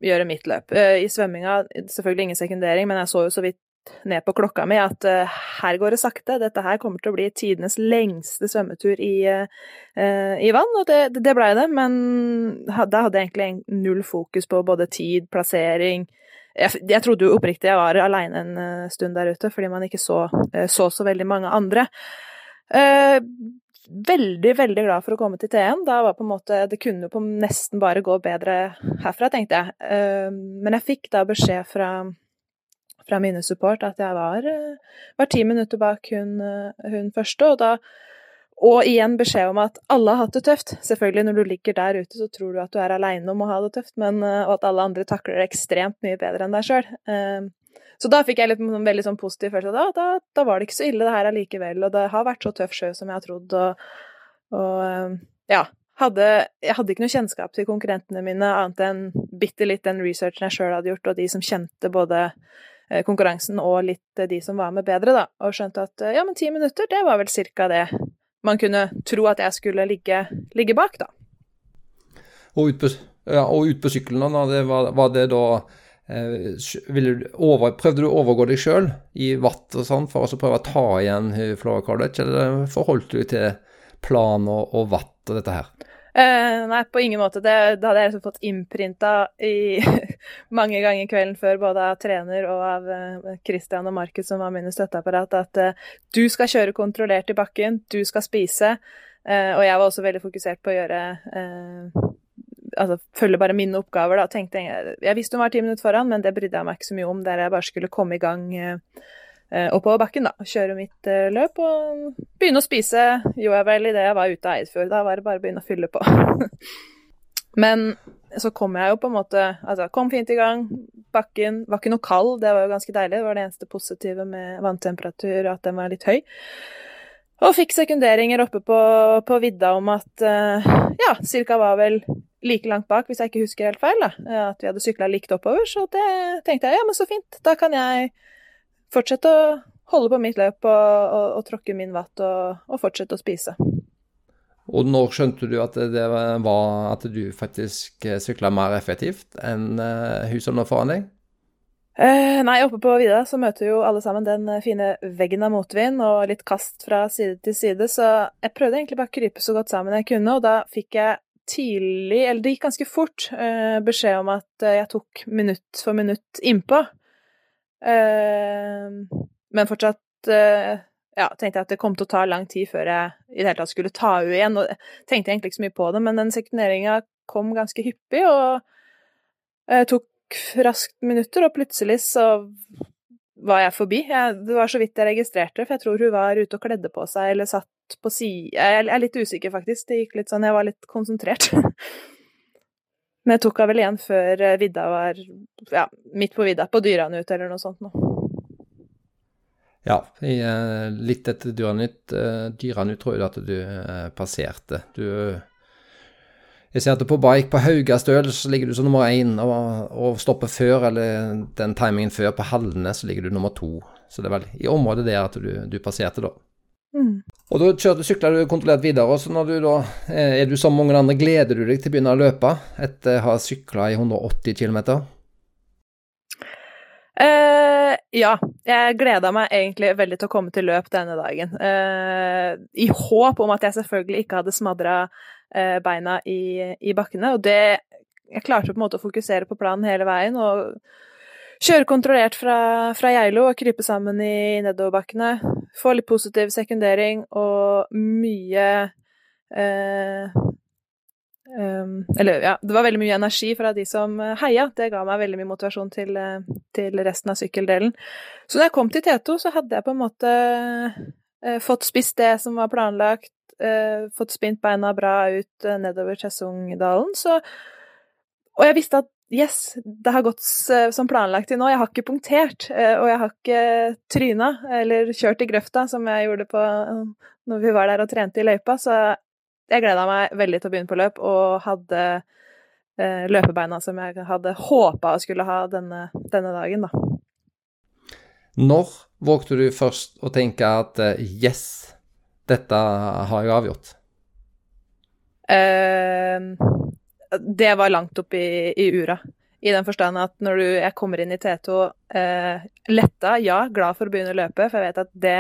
gjøre mitt løp. Uh, I svømminga selvfølgelig ingen sekundering, men jeg så jo så vidt ned på klokka mi at uh, her går det sakte, dette her kommer til å bli tidenes lengste svømmetur i, uh, i vann, og det, det blei det, men da hadde jeg egentlig null fokus på både tid, plassering Jeg, jeg trodde jo oppriktig jeg var aleine en stund der ute, fordi man ikke så så, så veldig mange andre. Uh, veldig, veldig glad for å komme til T1. Da var på en måte Det kunne jo nesten bare gå bedre herfra, tenkte jeg. Uh, men jeg fikk da beskjed fra fra mine support at jeg var, eh, var ti minutter bak hun, eh, hun, første, og da og igjen beskjed om at alle har hatt det tøft. Selvfølgelig, når du ligger der ute, så tror du at du er aleine om å ha det tøft, men, eh, og at alle andre takler det ekstremt mye bedre enn deg sjøl. Så da fikk jeg litt en veldig sånn positiv følelse. Da, da, da var det ikke så ille, det her allikevel. Og det har vært så tøff sjø som jeg har trodd. Og, og ja. Hadde, jeg hadde ikke noe kjennskap til konkurrentene mine, annet enn bitte litt den researchen jeg sjøl hadde gjort, og de som kjente både konkurransen og litt eh, de som var med bedre, da, og skjønte at eh, ja, men ti minutter, det var vel cirka det man kunne tro at jeg skulle ligge, ligge bak, da. Og ut på, ja, og ut på sykkelen, da, det var, var, det da eh, over, Prøvde du å overgå deg sjøl i watt og sånn for å prøve å ta igjen Flora College, eller forholdt du til plan og, og watt og dette her? Uh, nei, på ingen måte. Det, det hadde jeg liksom fått innprinta mange ganger kvelden før, både av trener og av uh, Christian og Markus, som var mine støtteapparat, at uh, du skal kjøre kontrollert i bakken, du skal spise. og jeg var også veldig fokusert på å gjøre Altså følge bare mine oppgaver, da. Tenkte, jeg, jeg visste hun var ti minutter foran, men det brydde jeg meg ikke så mye om, der jeg bare skulle komme i gang. Uh, oppover bakken, da. Kjøre mitt eh, løp og begynne å spise gjorde jeg vel idet jeg var ute av Eidfjord. Da var det bare å begynne å fylle på. Men så kom jeg jo på en måte Altså, kom fint i gang. Bakken var ikke noe kald, det var jo ganske deilig. Det var det eneste positive med vanntemperatur, at den var litt høy. Og fikk sekunderinger oppe på, på vidda om at uh, ja, cirka var vel like langt bak, hvis jeg ikke husker helt feil, da. At vi hadde sykla likt oppover. Så det tenkte jeg ja, men så fint. Da kan jeg fortsette å holde på mitt løp og, og, og tråkke min vatt og, og, fortsette å spise. Og når skjønte du at det var at du faktisk sykla mer effektivt enn uh, hun som lå foran deg? Eh, nei, oppe på vidda så møter jo alle sammen den fine veggen av motvind og litt kast fra side til side, så jeg prøvde egentlig bare å krype så godt sammen jeg kunne, og da fikk jeg tidlig, eller det gikk ganske fort, eh, beskjed om at jeg tok minutt for minutt innpå. Ehm, men fortsatt eh, ja, tenkte jeg at det kom til å ta lang tid før jeg i det hele tatt skulle ta henne igjen. Og tenkte egentlig ikke så mye på det, men den sekunderinga kom ganske hyppig og jeg tok raskt minutter, og plutselig så var jeg forbi. Jeg, det var så vidt jeg registrerte, for jeg tror hun var ute og kledde på seg eller satt på side Jeg er litt usikker, faktisk. Det gikk litt sånn Jeg var litt konsentrert. Men jeg tok henne vel igjen før eh, vidda var ja, midt på vidda, på Dyranut eller noe sånt noe. Ja, eh, litt etter Dyranut, eh, Dyranut tror jeg at du passerte. Du Jeg ser at på bike på Haugastøl så ligger du som nummer én, og, og stopper før, eller den timingen før på Halne, så ligger du nummer to. Så det er vel i området der at du, du passerte, da. Mm. Og da kjørte, sykla du kontrollert videre, og så når du da eh, er du som mange andre, gleder du deg til å begynne å løpe etter å ha sykla i 180 km? Uh, ja, jeg gleda meg egentlig veldig til å komme til løp denne dagen. Uh, I håp om at jeg selvfølgelig ikke hadde smadra uh, beina i, i, bakkene. Og det Jeg klarte på en måte å fokusere på planen hele veien og kjøre kontrollert fra, fra Geilo og krype sammen i nedoverbakkene få litt positiv sekundering og mye eh, um, Eller ja, det var veldig mye energi fra de som heia. Det ga meg veldig mye motivasjon til, eh, til resten av sykkeldelen. Så da jeg kom til T2, så hadde jeg på en måte eh, fått spist det som var planlagt, eh, fått spint beina bra ut eh, nedover Tjessungdalen, så Og jeg visste at Yes, det har gått som planlagt til nå. Jeg har ikke punktert, og jeg har ikke tryna eller kjørt i grøfta, som jeg gjorde på når vi var der og trente i løypa, så jeg gleda meg veldig til å begynne på løp, og hadde løpebeina som jeg hadde håpa å skulle ha denne, denne dagen, da. Når vågte du først å tenke at yes, dette har jeg avgjort? Uh, det var langt opp i, i ura. I den forstand at når du, jeg kommer inn i T2 eh, letta, ja, glad for å begynne å løpe, for jeg vet at det,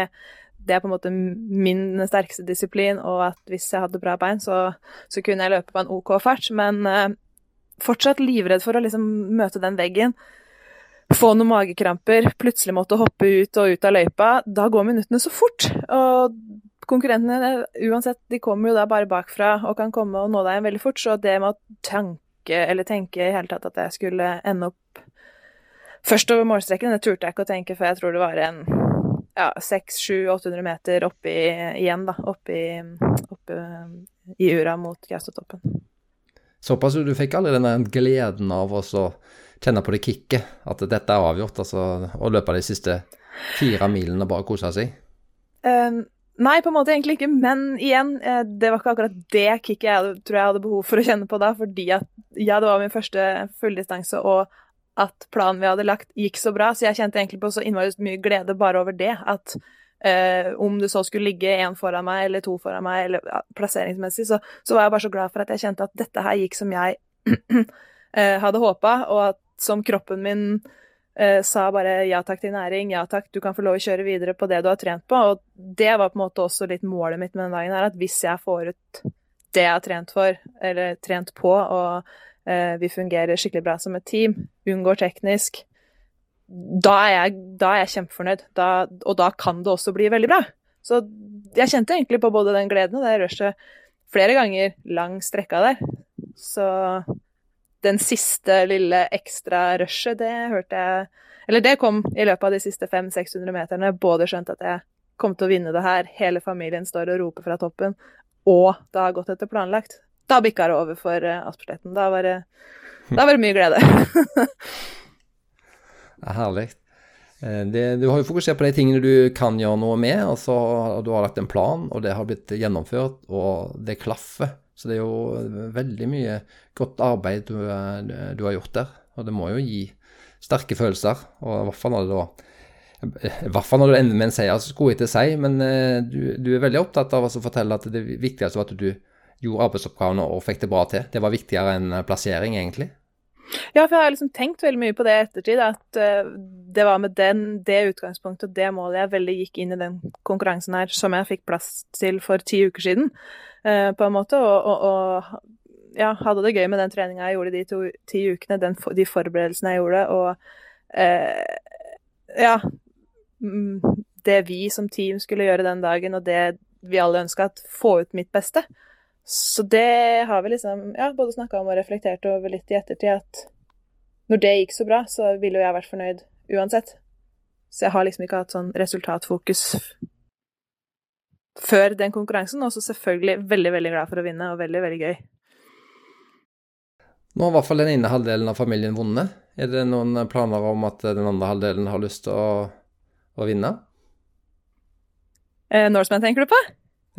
det er på en måte min sterkeste disiplin, og at hvis jeg hadde bra bein, så, så kunne jeg løpe på en OK fart. Men eh, fortsatt livredd for å liksom møte den veggen. Få noen magekramper, plutselig måtte hoppe ut og ut av løypa. Da går minuttene så fort. Og konkurrentene uansett, de kommer jo da bare bakfra og kan komme og nå deg veldig fort, så det med å tanke eller tenke i hele tatt at jeg skulle ende opp først over målstreken, det turte jeg ikke å tenke før jeg tror det var en ja, 600-800 meter oppi igjen, da. Oppi, oppi i ura mot Gaustatoppen. Såpass du fikk aldri denne gleden av å kjenne på det kicket, at dette er avgjort, altså å løpe de siste fire milene og bare kose seg? Um, Nei, på en måte egentlig ikke, men igjen, eh, det var ikke akkurat det kicket jeg tror jeg hadde behov for å kjenne på da, fordi at ja, det var min første fulldistanse, og at planen vi hadde lagt, gikk så bra, så jeg kjente egentlig på så innmari mye glede bare over det, at eh, om det så skulle ligge én foran meg eller to foran meg, eller ja, plasseringsmessig, så, så, var jeg bare så glad for at jeg kjente at dette her gikk som jeg eh, hadde håpa, og at som kroppen min sa bare ja takk til næring, ja takk, du kan få lov å kjøre videre på det du har trent på. Og det var på en måte også litt målet mitt med den dagen her, at hvis jeg får ut det jeg har trent for, eller trent på, og eh, vi fungerer skikkelig bra som et team, unngår teknisk, da er jeg, da er jeg kjempefornøyd. Da, og da kan det også bli veldig bra. Så jeg kjente egentlig på både den gleden og det rushet flere ganger lang strekka der. Så den siste lille ekstra rushet, det hørte jeg Eller det kom i løpet av de siste 500-600 meterne. Både skjønte at jeg kom til å vinne det her, hele familien står og roper fra toppen, og det har gått etter planlagt. Da bikka det over for uh, Da var det, da var det mye glede. er herlig. Eh, det, du har jo fokusert på de tingene du kan gjøre noe med. altså Du har lagt en plan, og det har blitt gjennomført, og det klaffer. Så det er jo veldig mye godt arbeid du, du, har gjort der. Og det må jo gi sterke følelser. Og i hvert fall når det da i hvert når du ender med en seier, så skulle jeg ikke si, men eh, du, du, er veldig opptatt av å fortelle at det viktigste var at du gjorde arbeidsoppgavene og fikk det bra til. Det var viktigere enn plassering, egentlig. Ja, for jeg har liksom tenkt veldig mye på det i ettertid. At uh, det var med den, det utgangspunktet og det målet jeg veldig gikk inn i den konkurransen her, som jeg fikk plass til for ti uker siden. Eh, på en måte. Og, og, og ja, hadde det gøy med den treninga jeg gjorde de to, ti ukene, den, de forberedelsene jeg gjorde, og eh, ja mm, Det vi som team skulle gjøre den dagen, og det vi alle ønska, få ut mitt beste. Så det har vi liksom ja, både snakka om og reflektert over litt i ettertid, at når det gikk så bra, så ville jo jeg vært fornøyd uansett. Så jeg har liksom ikke hatt sånn resultatfokus før den konkurransen. Og så selvfølgelig veldig, veldig glad for å vinne, og veldig, veldig gøy. Nå har i hvert fall den ene halvdelen av familien vunnet. Er det noen planer om at den andre halvdelen har lyst til å, å vinne? Eh, Norseman tenker du på?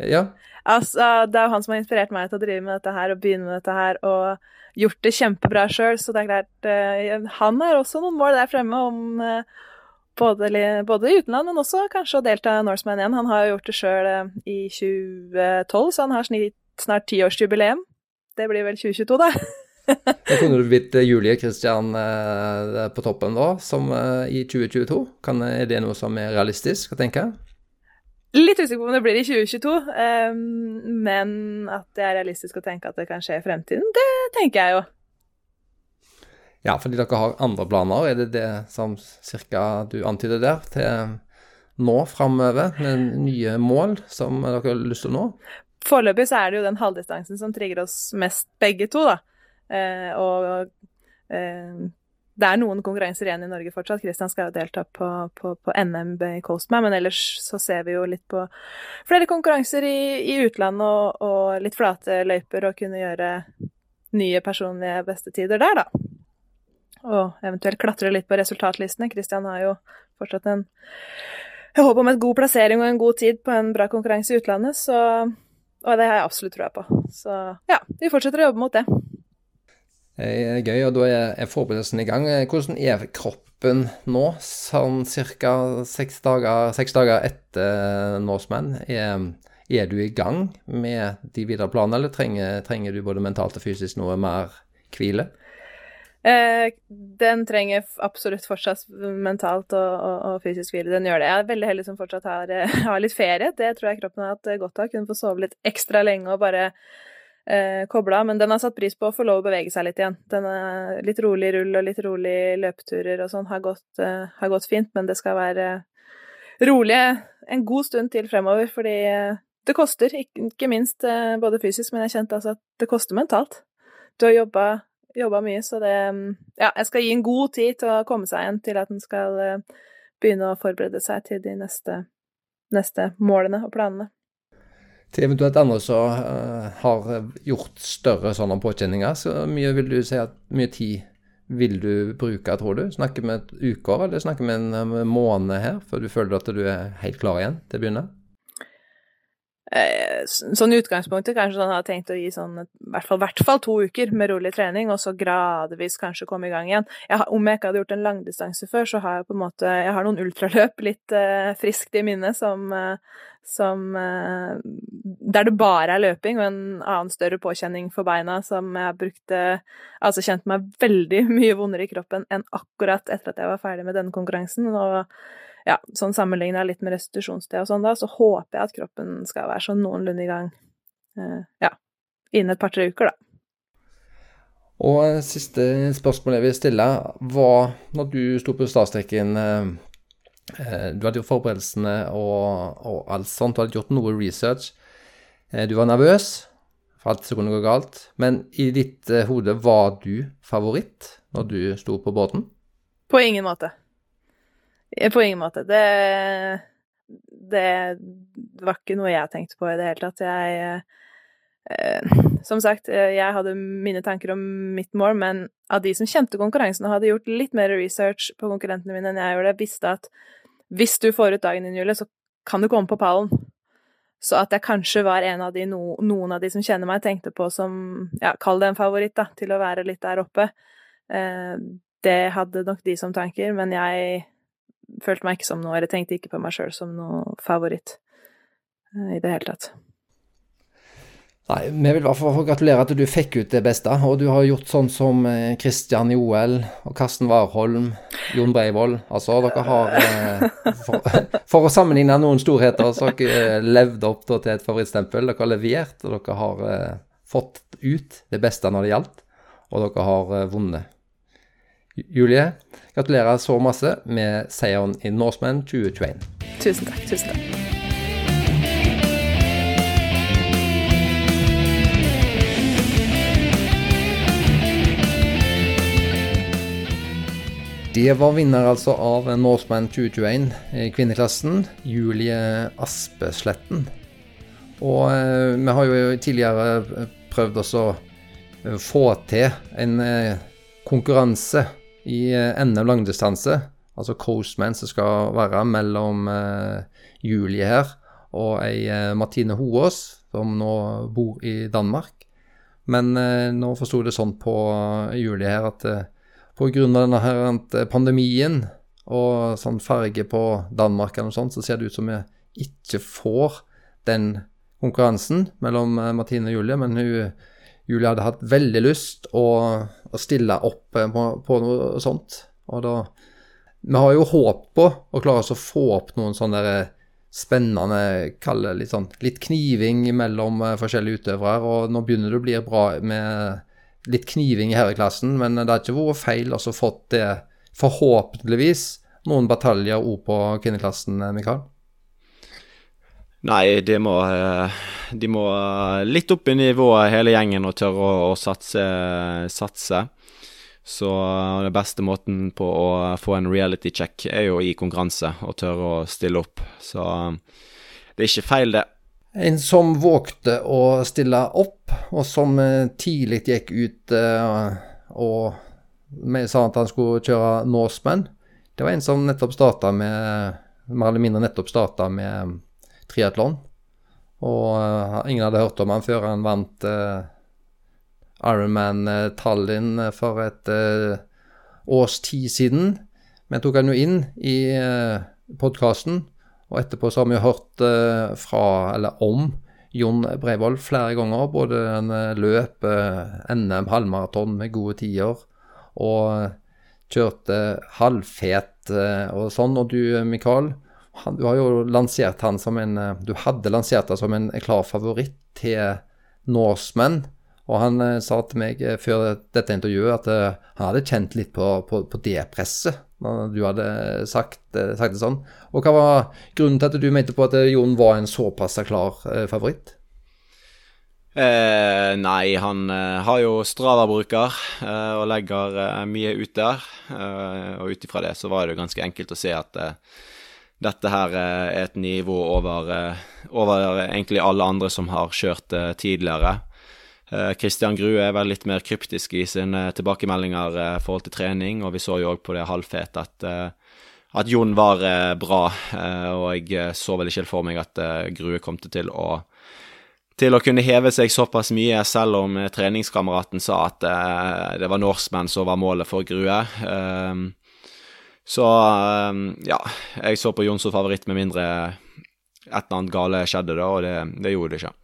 Ja. Altså, det er jo han som har inspirert meg til å drive med dette her og begynne med dette her, og gjort det kjempebra sjøl, så det er klart eh, Han har også noen mål der fremme om eh, både, både, i utenland, men også kanskje å delta i Norseman igjen. Han har jo gjort det sjøl eh, i 2012, så han har snart tiårsjubileum. Det blir vel 2022, da. da kunne du blitt eh, Julie Kristian eh, på toppen da, som i 2022. Kan, er det noe som er realistisk å tenke? Litt usikker på om det blir i 2022, men at det er realistisk å tenke at det kan skje i fremtiden, det tenker jeg jo. Ja, fordi dere har andre planer. Er det det som cirka du antyder der, til nå framover, med nye mål som dere har lyst til å nå? Foreløpig så er det jo den halvdistansen som trigger oss mest, begge to, da. Eh, og eh, det er noen konkurranser igjen i Norge fortsatt. Kristian skal jo delta på, på, på NM i Coastman, men ellers så ser vi jo litt på flere konkurranser i, i utlandet og, og litt flate løyper og kunne gjøre nye personlige bestetider der, da. og eventuelt klatre litt på resultatlistene. Kristian har jo fortsatt en jeg håper om en god plassering og en god tid på en bra konkurranse i utlandet, så Og det har jeg absolutt trua på. Så ja, vi fortsetter å jobbe mot det. Det er gøy, og da er forberedelsen i gang. Hvordan er kroppen nå, sånn ca. seks seks dager etter Norseman? Er, er, du i gang med de videre planene, eller trenger, trenger du både mentalt og fysisk noe mer hvile? Eh, den trenger absolutt fortsatt mentalt og, og, og, fysisk hvile. Den gjør det. Jeg er veldig heldig som fortsatt har, eh, har, litt ferie. Det tror jeg kroppen har hatt godt av. Kunne få sove litt ekstra lenge og bare eh, kobla. Men den har satt pris på å få lov å bevege seg litt igjen. Den er litt rolig rull og litt rolig løpeturer og sånn har, eh, har, gått fint, men det skal være rolig en god stund til fremover, fordi eh, det koster, ikke, minst eh, både fysisk, men jeg kjente altså at det koster mentalt. Du har jobba jobba mye, så det Ja, jeg skal gi en god tid til å komme seg igjen til at en skal eh, begynne å forberede seg til de neste, neste målene og planene. Til eventuelt andre som uh, har gjort større sånne påkjenninger, så mye vil du si at mye tid vil du bruke, tror du? Snakker vi et ukeår, eller snakker vi en eh, måned her, før du føler at du er helt klar igjen til å begynne? Eh, sånn utgangspunktet kanskje sånn har tenkt å gi sånn i hvert fall, hvert fall to uker med rolig trening, og så gradvis kanskje komme i gang igjen. Jeg om jeg ikke hadde gjort en langdistanse før, så har jeg på en måte Jeg har noen ultraløp litt uh, friskt i minne som, uh, som uh, Der det bare er løping og en annen større påkjenning for beina som jeg brukte Altså kjente meg veldig mye vondere i kroppen enn akkurat etter at jeg var ferdig med denne konkurransen. og ja, sånn sammenligna litt med restitusjonssted og sånn, da, så håper jeg at kroppen skal være sånn noenlunde i gang eh, ja, innen et par-tre uker, da. Og eh, siste spørsmål jeg vil stille, var når du sto på startstreken eh, Du hadde gjort forberedelsene og, og, alt sånt, du hadde gjort noe research. Eh, du var nervøs for alt som kunne gå galt, men i ditt hode, var du favoritt når du sto på båten? På ingen måte. På ingen måte. Det, det var ikke noe jeg tenkte på i det hele tatt. Jeg eh, Som sagt, jeg hadde mine tanker om mitt mål, men av de som kjente konkurransen og hadde gjort litt mer research på konkurrentene mine enn jeg gjorde, visste at hvis du får ut dagen din, Julie, så kan du komme på pallen. Så at jeg kanskje var en av de, no, noen av de som kjenner meg, tenkte på som Ja, kall det en favoritt, da, til å være litt der oppe. Eh, det hadde nok de som tanker, men jeg følte meg ikke som noe, eller tenkte ikke på meg sjøl som noe favoritt eh, i det hele tatt. Nei, vi vil i hvert fall gratulere at du fikk ut det beste. Og du har gjort sånn som Kristian i Joel og Karsten Warholm, Jon Breivoll. Altså, dere har eh, for, for, å sammenligne noen storheter, så har dere levd opp til et favorittstempel. Dere har levert, og dere har fått ut det beste når det gjaldt. Og dere har vunnet. Julie, gratulerer så masse med seieren i Norseman 2021. Tusen takk. Tusen takk. Det var vinner altså av Norseman 2021 i kvinneklassen, Julie Aspesletten. Og eh, vi har jo tidligere prøvd å eh, få til en eh, konkurranse i eh, NM langdistanse, altså Coastman som skal være mellom eh, Julie her og ei eh, Martine Hoaas, som nå bor i Danmark. Men nå forsto det sånn på Julie her at eh, pga. denne her pandemien og sånn farge på Danmark eller noe sånt, så ser det ut som vi ikke får den konkurransen mellom Martine og Julie, men hun Julie hadde hatt veldig lyst å, å stille opp eh, på, på, noe sånt. Og da Vi har jo håp på å klare oss å få opp noen sånne spennende, spennende, kalle litt sånn litt kniving mellom uh, forskjellige utøvere. Og nå begynner det å bli bra med litt kniving i herreklassen, men det har ikke vært feil å fått det, forhåpentligvis, noen bataljer òg på kvinneklassen, eh, Mikael? Nei, de må, eh, de må litt opp i nivået hele gjengen og tørre å, å satse, satse. Så den beste måten på å få en reality check er jo i konkurranse og tørre å stille opp. Så det er ikke feil, det. En som vågte å stille opp, og som eh, tidlig gikk ut eh, og sa at han skulle kjøre Norseman. Det var en som nettopp starta med Mer eller mindre nettopp starta med triatlon. Og uh, ingen hadde hørt om han før han vant uh, Ironman uh, Tallinn for et års tid siden. Men tok han jo inn i podkasten, og etterpå så har vi hørt fra, eller om, Jon Breivoll flere ganger. Både en løp, NM, halvmaraton med gode tider, og kjørte halvfet og sånn. Og du, Mikael, han, du har jo lansert han som en Du hadde lansert han som en klar favoritt til Norseman. Og han eh, sa til meg eh, før dette intervjuet at eh, han hadde kjent litt på, på, på det presset du hadde sagt, sagt, det sånn. Og hva var grunnen til at du mente på at Jon var en såpass klar favoritt? Eh, nei, han eh, har jo Strava-bruker eh, og legger mye ut der. og ut ifra det så var det jo ganske enkelt å se at dette her er et nivå over, over egentlig alle andre som har kjørt tidligere. Kristian Grue er vel litt mer kryptisk i sine tilbakemeldinger i forhold til trening, og vi så jo òg på det halvfet at, at Jon var bra, og jeg så vel ikke for meg at Grue kom til å til å kunne heve seg såpass mye, selv om treningskameraten sa at det var norskmenn som var målet for Grue. Så uh, ja, jeg så på Jon som favoritt, med mindre et eller annet gale skjedde da, og det, det gjorde det ikke.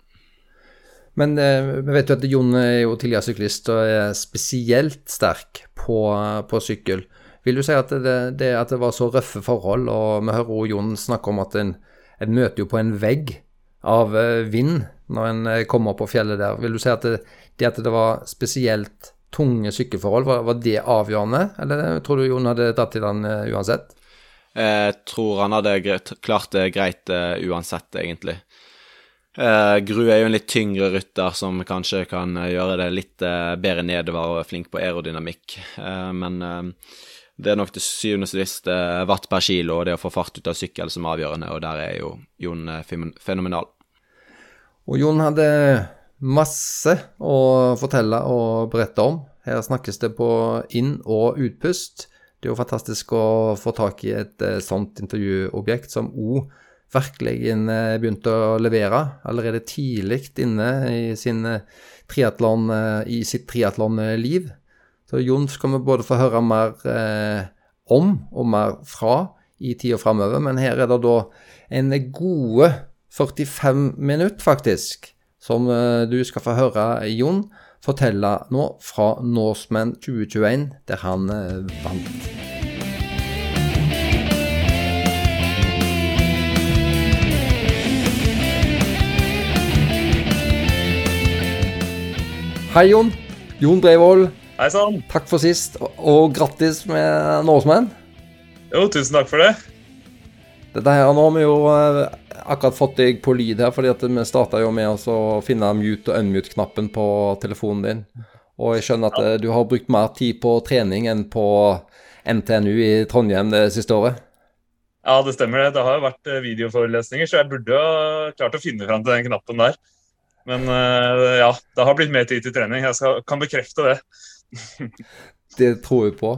Men vi vet jo at Jon er jo tidligere syklist og er spesielt sterk på, på sykkel. Vil du si at det, det, at det var så røffe forhold, og vi hører Jon snakke om at en, en møter jo på en vegg av vind når en eh, kommer på fjellet der. Vil du si at det, det at det var spesielt tunge sykkelforhold, var, var, det avgjørende? Eller tror du Jon hadde tatt i den uh, uansett? Jeg tror han hadde greit, klart det greit uh, uansett, egentlig. Uh, Gru er jo en litt tyngre rytter som kanskje kan gjøre det litt bedre nedover og er flink på aerodynamikk, men det er nok til syvende og sist watt per kilo og det å få fart ut av sykkel som er avgjørende, og der er jo Jon fenomenal. Og Jon hadde masse å fortelle og berette om. Her snakkes det på inn- og utpust. Det er jo fantastisk å få tak i et eh, sånt intervjuobjekt som òg virkelig eh, begynte å levere allerede tidlig inne i, sin triathlon, i sitt triatlonliv. Så Jon skal vi både få høre mer eh, om og mer fra i tida framover, men her er det da en gode 45 minutter, faktisk, som eh, du skal få høre Jon fortelle nå fra Norseman 2021, der han eh, vant. Hei, Jon. Jon Breivoll. Hei sann. Takk for sist, og grattis med Norseman. Jo, tusen takk for det. Dette her, Nå har vi jo eh, akkurat fått deg på lyd her, fordi at vi starta jo med å finne mute og unmute-knappen på telefonen din. Og jeg skjønner at ja. Eh, du har brukt mer tid på trening enn på NTNU i Trondheim det siste året? Ja, det stemmer det. Det har jo vært eh, videoforelesninger, så jeg burde ha klart å finne fram til den knappen der. Men ja, det har blitt mer tid til trening. Jeg skal, kan bekrefte det. det tror jeg på.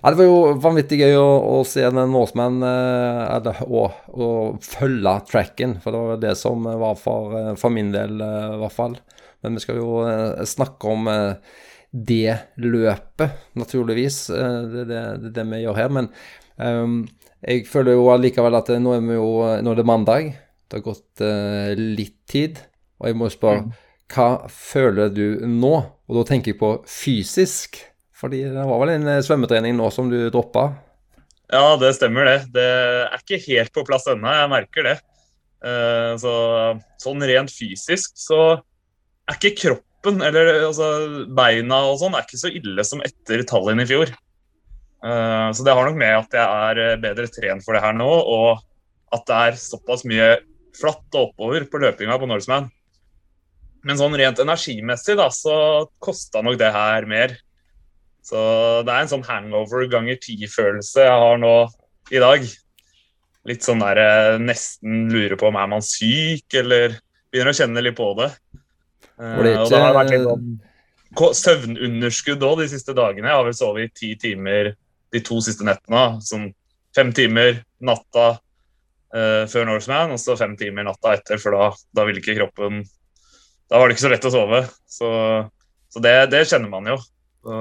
Ja, det var jo vanvittig gøy å, å se den Norseman eh, og, og, følge tracken, for det var det som var for, eh, for min del, eh, i hvert fall. Men vi skal jo eh, snakke om eh, det løpet, naturligvis. Eh, det er det, det, det, vi gjør her. Men um, jeg føler jo allikevel at nå er, jo, nå er det mandag. Det har gått litt tid. Og jeg må spørre, mm. hva føler du nå? Og da tenker jeg på fysisk. Fordi det var vel en eh, svømmetrening nå som du droppa? Ja, det stemmer det. Det er ikke helt på plass ennå, jeg merker det. Eh, så, sånn rent fysisk så er ikke kroppen, eller altså, beina og sånn, er ikke så ille som etter Tallinn i fjor. Eh, så det har nok med at jeg er bedre trent for det her nå, og at det er såpass mye flatt og oppover på løpinga på Norseman. Men sånn rent energimessig da, så kosta nok det her mer. Så det er en sånn hangover ganger ti-følelse jeg har nå i dag. Litt sånn der Jeg nesten lurer på om er man syk, eller begynner å kjenne litt på det. Og da har det vært litt sånn, søvnunderskudd òg de siste dagene. Jeg har vel sovet i ti timer de to siste nettene. Sånn fem timer natta uh, før Norseman, og så fem timer natta etter, for da, da ville ikke kroppen Da var det ikke så lett å sove. Så, så det, det kjenner man jo. Så,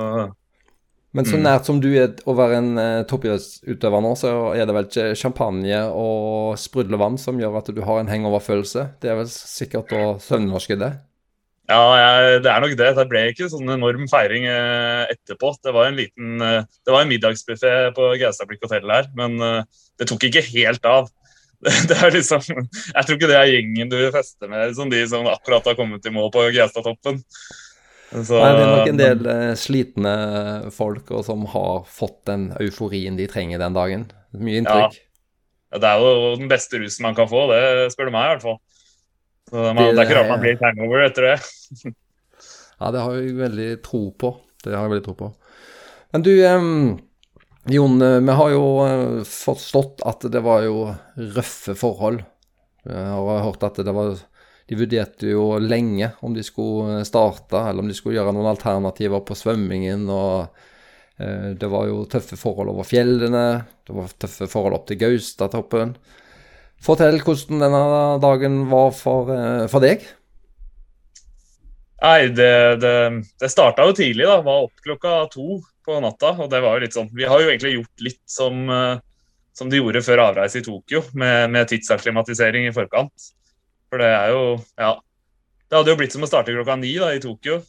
Men så Mm. nært som du er å være en uh, toppidrettsutøver nå, så er det vel ikke champagne og sprudlevann som gjør at du har en hangover-følelse? Det er vel sikkert å søvnnorske det? Ja, jeg, det er nok det. Det ble ikke sånn enorm feiring uh, etterpå. Det var en liten uh, det var en middagsbuffé på Gaustablikk hotell her, men det tok ikke helt av. Det er liksom, Jeg tror ikke det er gjengen du fester med, liksom de som akkurat har kommet i mål på Gaustatoppen. Så- Nei, det er nok en del men... slitne folk og som har fått den euforien de trenger den dagen. Mye inntrykk. Ja, det er jo den beste rusen man kan få, det spør du meg i hvert fall. Så man, det er ikke rart man blir hangover etter det. Ja, det har jeg veldig tro på. Det har jeg veldig tro på. Men du, eh, Jon, eh, vi har jo eh, forstått at det var jo røffe forhold. Jeg har hørt at det var De vurderte jo lenge om de skulle starte, eller om de skulle gjøre noen alternativer på svømmingen. og eh, Det var jo tøffe forhold over fjellene. Det var tøffe forhold opp til Gaustatoppen. Fortell hvordan denne dagen var for, eh, for deg. Nei, det, det, det starta jo tidlig, da. Var opp klokka to på natta. Og det var jo litt sånn Vi har jo egentlig gjort litt som, eh, som de gjorde før avreise i Tokyo, med, med tidsakklimatisering i forkant. For det er jo Ja. Det hadde jo blitt som å starte klokka ni da, i Tokyo.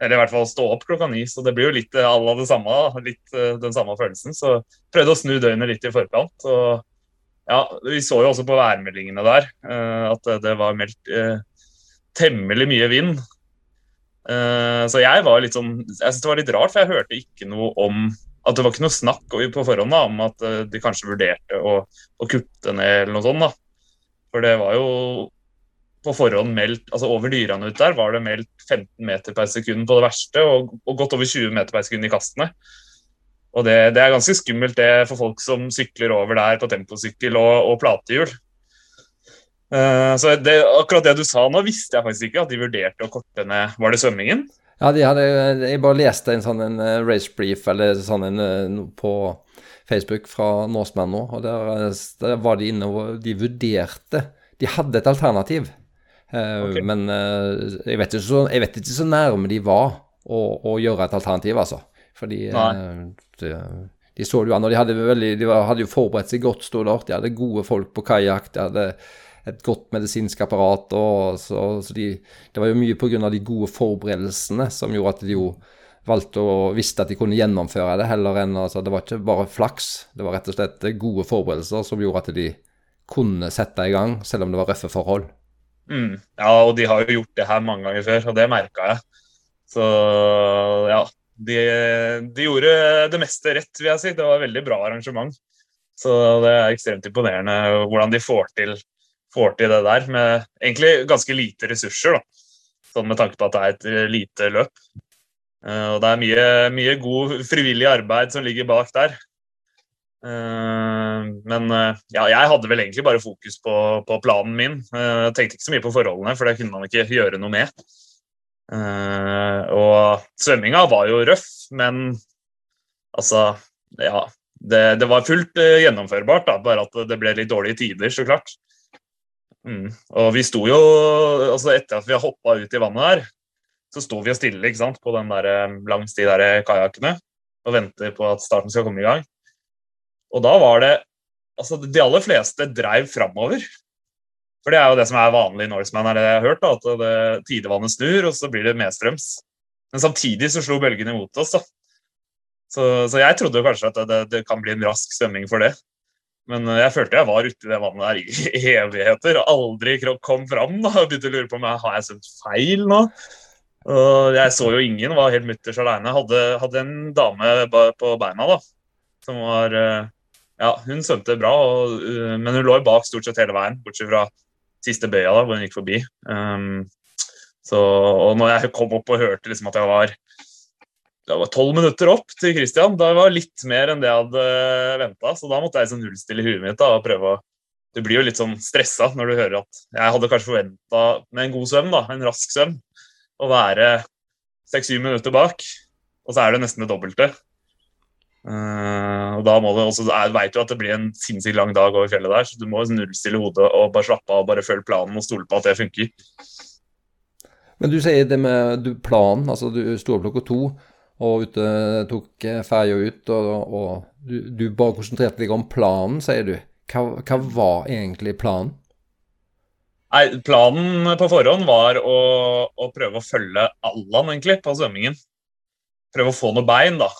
Eller i hvert fall stå opp klokka ni. Så det blir jo litt alle à la det samme. da, Litt eh, den samme følelsen. Så prøvde å snu døgnet litt i forkant. og ja, Vi så jo også på værmeldingene der eh, at det- var meldt eh, temmelig mye vind. Eh, Så jeg var litt sånn Jeg synes det var litt rart, for jeg hørte ikke noe om At det var ikke noe snakk på forhånd da, om at eh, de kanskje vurderte å, å kutte ned eller noe sånt. da. For det var jo på forhånd meldt altså Over dyrene ut der var det meldt 15 meter per sekund på det verste, og, og godt over 20 meter per sekund i kastene. Og det, det er ganske skummelt det for folk som sykler over der på temposykkel og, og platehjul. Uh, så det, akkurat det du sa nå, visste jeg faktisk ikke, at de vurderte å korte ned Var det svømmingen? Ja, de hadde, jeg bare leste en sånn en eh, race brief eller sånn en eh, på Facebook fra Norseman nå, og der, der var de inne og de vurderte De hadde et alternativ, eh, Ok. men eh, jeg, vet ikke så, jeg vet ikke så nærme de var å, å gjøre et alternativ, altså. Fordi eh, de, de så det jo an, og de hadde, veldig, de hadde jo forberedt seg godt, sto der. De hadde gode folk på kajakk, de hadde et godt medisinsk apparat. og så, så de, Det var jo mye pga. de gode forberedelsene som gjorde at de jo valgte å visste at de kunne gjennomføre det, heller enn altså, Det var ikke bare flaks, det var rett og slett gode forberedelser som gjorde at de kunne sette i gang, selv om det var røffe forhold. Mm. Ja, og de har jo gjort det her mange ganger før, og det merka jeg. Så ja. De, de gjorde det meste rett, vil jeg si. Det var et veldig bra arrangement. Så det er ekstremt imponerende hvordan de får til, får til det der med egentlig ganske lite ressurser, da. Sånn med tanke på at det er et eh, lite løp. Eh, og det er mye, mye god frivillig arbeid som ligger bak der. Eh, men eh, ja, jeg hadde vel egentlig bare fokus på, på planen min. Eh, Jeg tenkte ikke så mye på forholdene, for det kunne man ikke gjøre noe med. Og svømminga var jo røff, men altså Ja. Det, det var fullt gjennomførbart, da, bare at det ble litt dårlige tider, så klart. Mm. Og vi sto jo altså Etter at vi har hoppa ut i vannet der, så sto vi jo stille ikke sant, på den der, langs de der kajakkene og venter på at starten skal komme i gang. Og da var det Altså, de aller fleste dreiv framover. For det er jo det som er vanlig i Norseman, er det jeg har hørt, da, at det, tidevannet snur, og så blir det medstrøms. Men samtidig så slo bølgene mot oss, da. Så, så jeg trodde jo kanskje at det, det kan bli en rask svømming for det. Men jeg følte jeg var uti det vannet der i evigheter og aldri kom fram. da, og Begynte å lure på om jeg har jeg svømt feil nå. Og jeg så jo ingen, var helt mutters aleine. Hadde, hadde en dame på beina da, som var eh, Ja, hun svømte bra, og, uh, men hun lå jo bak stort sett hele veien, bortsett fra siste bøya, da, hvor hun gikk forbi. Um, så, og når jeg kom opp og hørte liksom at jeg var det var tolv minutter opp til Christian. Det var litt mer enn det jeg hadde venta. Så da måtte jeg liksom nullstille huet mitt da, og prøve å Du blir jo litt sånn stressa når du hører at Jeg hadde kanskje forventa med en god svøm, da, en rask svøm, å være seks-syv minutter bak, og så er det nesten det dobbelte. Uh, og da må det også, Jeg vet jo at det blir en sinnssykt lang dag over fjellet der, så du må nullstille hodet og bare slappe av og bare følge planen og stole på at det funker. Men du sier det med du, planen, altså du sto opp klokka to og ute, tok ferja ut, og, og du, du, bare konsentrerte deg om planen, sier du. Hva, hva var egentlig planen? Nei, Planen på forhånd var å, å prøve å følge Allan egentlig på svømmingen. Prøve å få noe bein, da.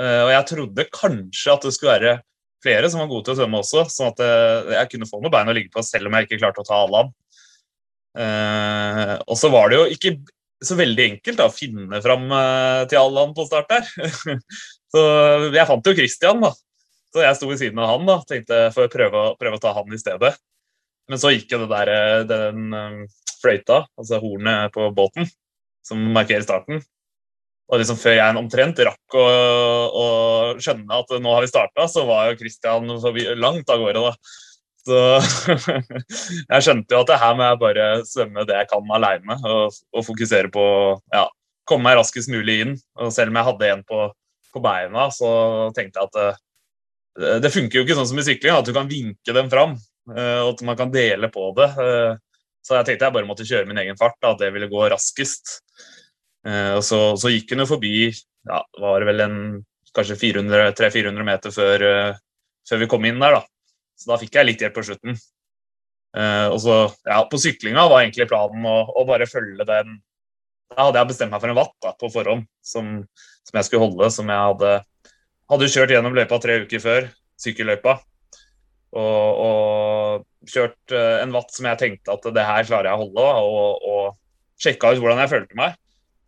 Eh, og jeg trodde kanskje at det skulle være flere som var gode til å svømme også, sånn at eh, jeg kunne få noen bein å ligge på selv om jeg ikke klarte å ta alle av. Uh, og så var det jo ikke så veldig enkelt da, å finne fram til Allan på start der. så jeg fant jo Christian, da. Så jeg sto ved siden av han da, tenkte for å prøve, prøve å ta han i stedet. Men så gikk jo det der, den fløyta, altså hornet på båten, som markerer starten, og liksom Før jeg omtrent rakk å, å skjønne at nå har vi starta, så var jo Christian langt av gårde. da. Så jeg skjønte jo at det her må jeg bare svømme det jeg kan alene og, og fokusere på ja, komme meg raskest mulig inn. Og selv om jeg hadde en på, på beina, så tenkte jeg at det, eh, det funker jo ikke sånn som i sykling, at du kan vinke dem fram. Eh, og at man kan dele på det. Eh, så jeg tenkte jeg bare måtte kjøre min egen fart, at det ville gå raskest. Eh, og så, så, gikk hun jo forbi ja, var det vel en kanskje 300-400 meter før, uh, før, vi kom inn der. da. Så da fikk jeg litt hjelp på slutten. Uh, og så, ja, På syklinga var egentlig planen å, å, bare følge den Da hadde jeg bestemt meg for en watt da, på forhånd som, som, jeg skulle holde. Som jeg hadde, hadde kjørt gjennom løypa tre uker før, sykkelløypa. Og, og kjørt en watt som jeg tenkte at det her klarer jeg å holde. Og, og sjekka ut hvordan jeg følte meg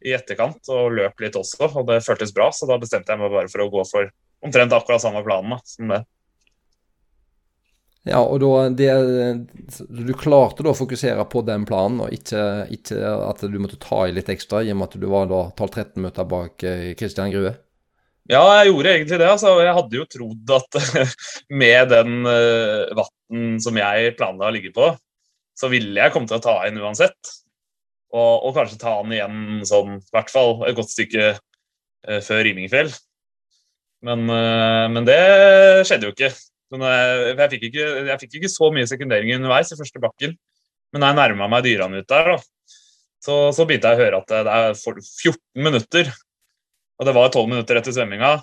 i etterkant og løp litt også, og det føltes bra. Så da bestemte jeg meg bare for å gå for omtrent akkurat samme planen da, som det. Ja, og da det, Du klarte da å fokusere på den planen, og ikke, ikke, at du måtte ta i litt ekstra, i og med at du var da 12-13 minutter bak Kristian eh, Grue? Ja, jeg gjorde egentlig det. altså. Jeg hadde jo trodd at med den uh, vatten som jeg planla å ligge på, så ville jeg komme til å ta inn uansett. Og, og, kanskje ta han igjen sånn, i hvert fall et godt stykke uh, før Rimingfjell. Men, uh, men, det skjedde jo ikke. Jeg, jeg, fikk ikke. jeg, fikk ikke. så mye sekundering underveis i første bakken. Men da jeg nærma meg dyrene ut der, da, så, så begynte jeg å høre at det er 14 minutter. Og det var 12 minutter etter svømminga.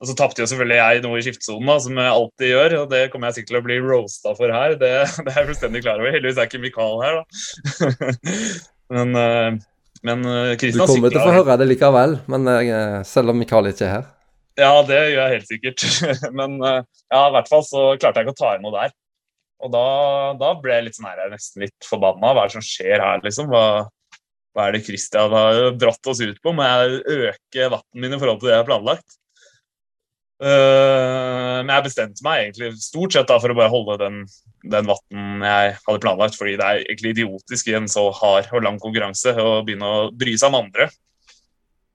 Og så tapte jo selvfølgelig jeg noe i skiftsonen, som jeg alltid gjør. Og det kommer jeg sikkert til å bli roasta for her. Det, det er jeg fullstendig klar over. Heldigvis er ikke Mikael her, da. Men, eh, men Kristian eh, Du kommer til å få høre det likevel, men eh, selv om Mikael ikke er her. Ja, det gjør jeg helt sikkert. Men ja, i hvert fall så klarte jeg ikke å ta inn noe der. Og da, da ble jeg litt sånn her, nesten litt forbanna. Hva er det som skjer her, liksom? Hva, hva er det Kristian har dratt oss ut på? Må jeg øke vatten min i forhold til det jeg har planlagt? Uh, men jeg bestemte meg egentlig stort sett da for å bare holde den, den vatten jeg hadde planlagt, fordi det er egentlig idiotisk i en så hard og lang konkurranse å begynne å bry seg om andre.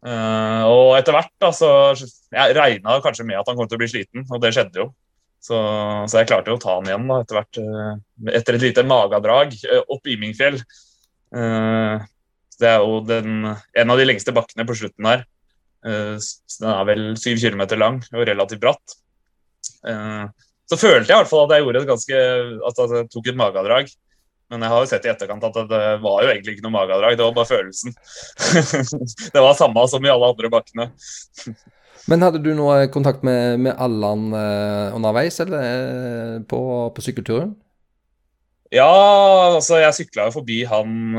Uh, og etter hvert da, så Jeg regna kanskje med at han kom til å bli sliten, og det skjedde jo. Så, så jeg klarte jo å ta han igjen da, etter hvert. Uh, etter et lite magedrag opp Imingfjell. det er jo den, en av de lengste bakkene på slutten der. Eh, den er vel syv kilometer lang og relativt bratt. Eh, så følte jeg i hvert fall at jeg gjorde et ganske, at jeg tok et magedrag. Men jeg har jo sett i etterkant at det var jo egentlig ikke noe magedrag, det var bare følelsen. det var samme som i alle andre bakkene. Men hadde du noe kontakt med, med Allan eh, underveis, eller på, på sykkelturen? Ja, altså jeg sykla jo forbi han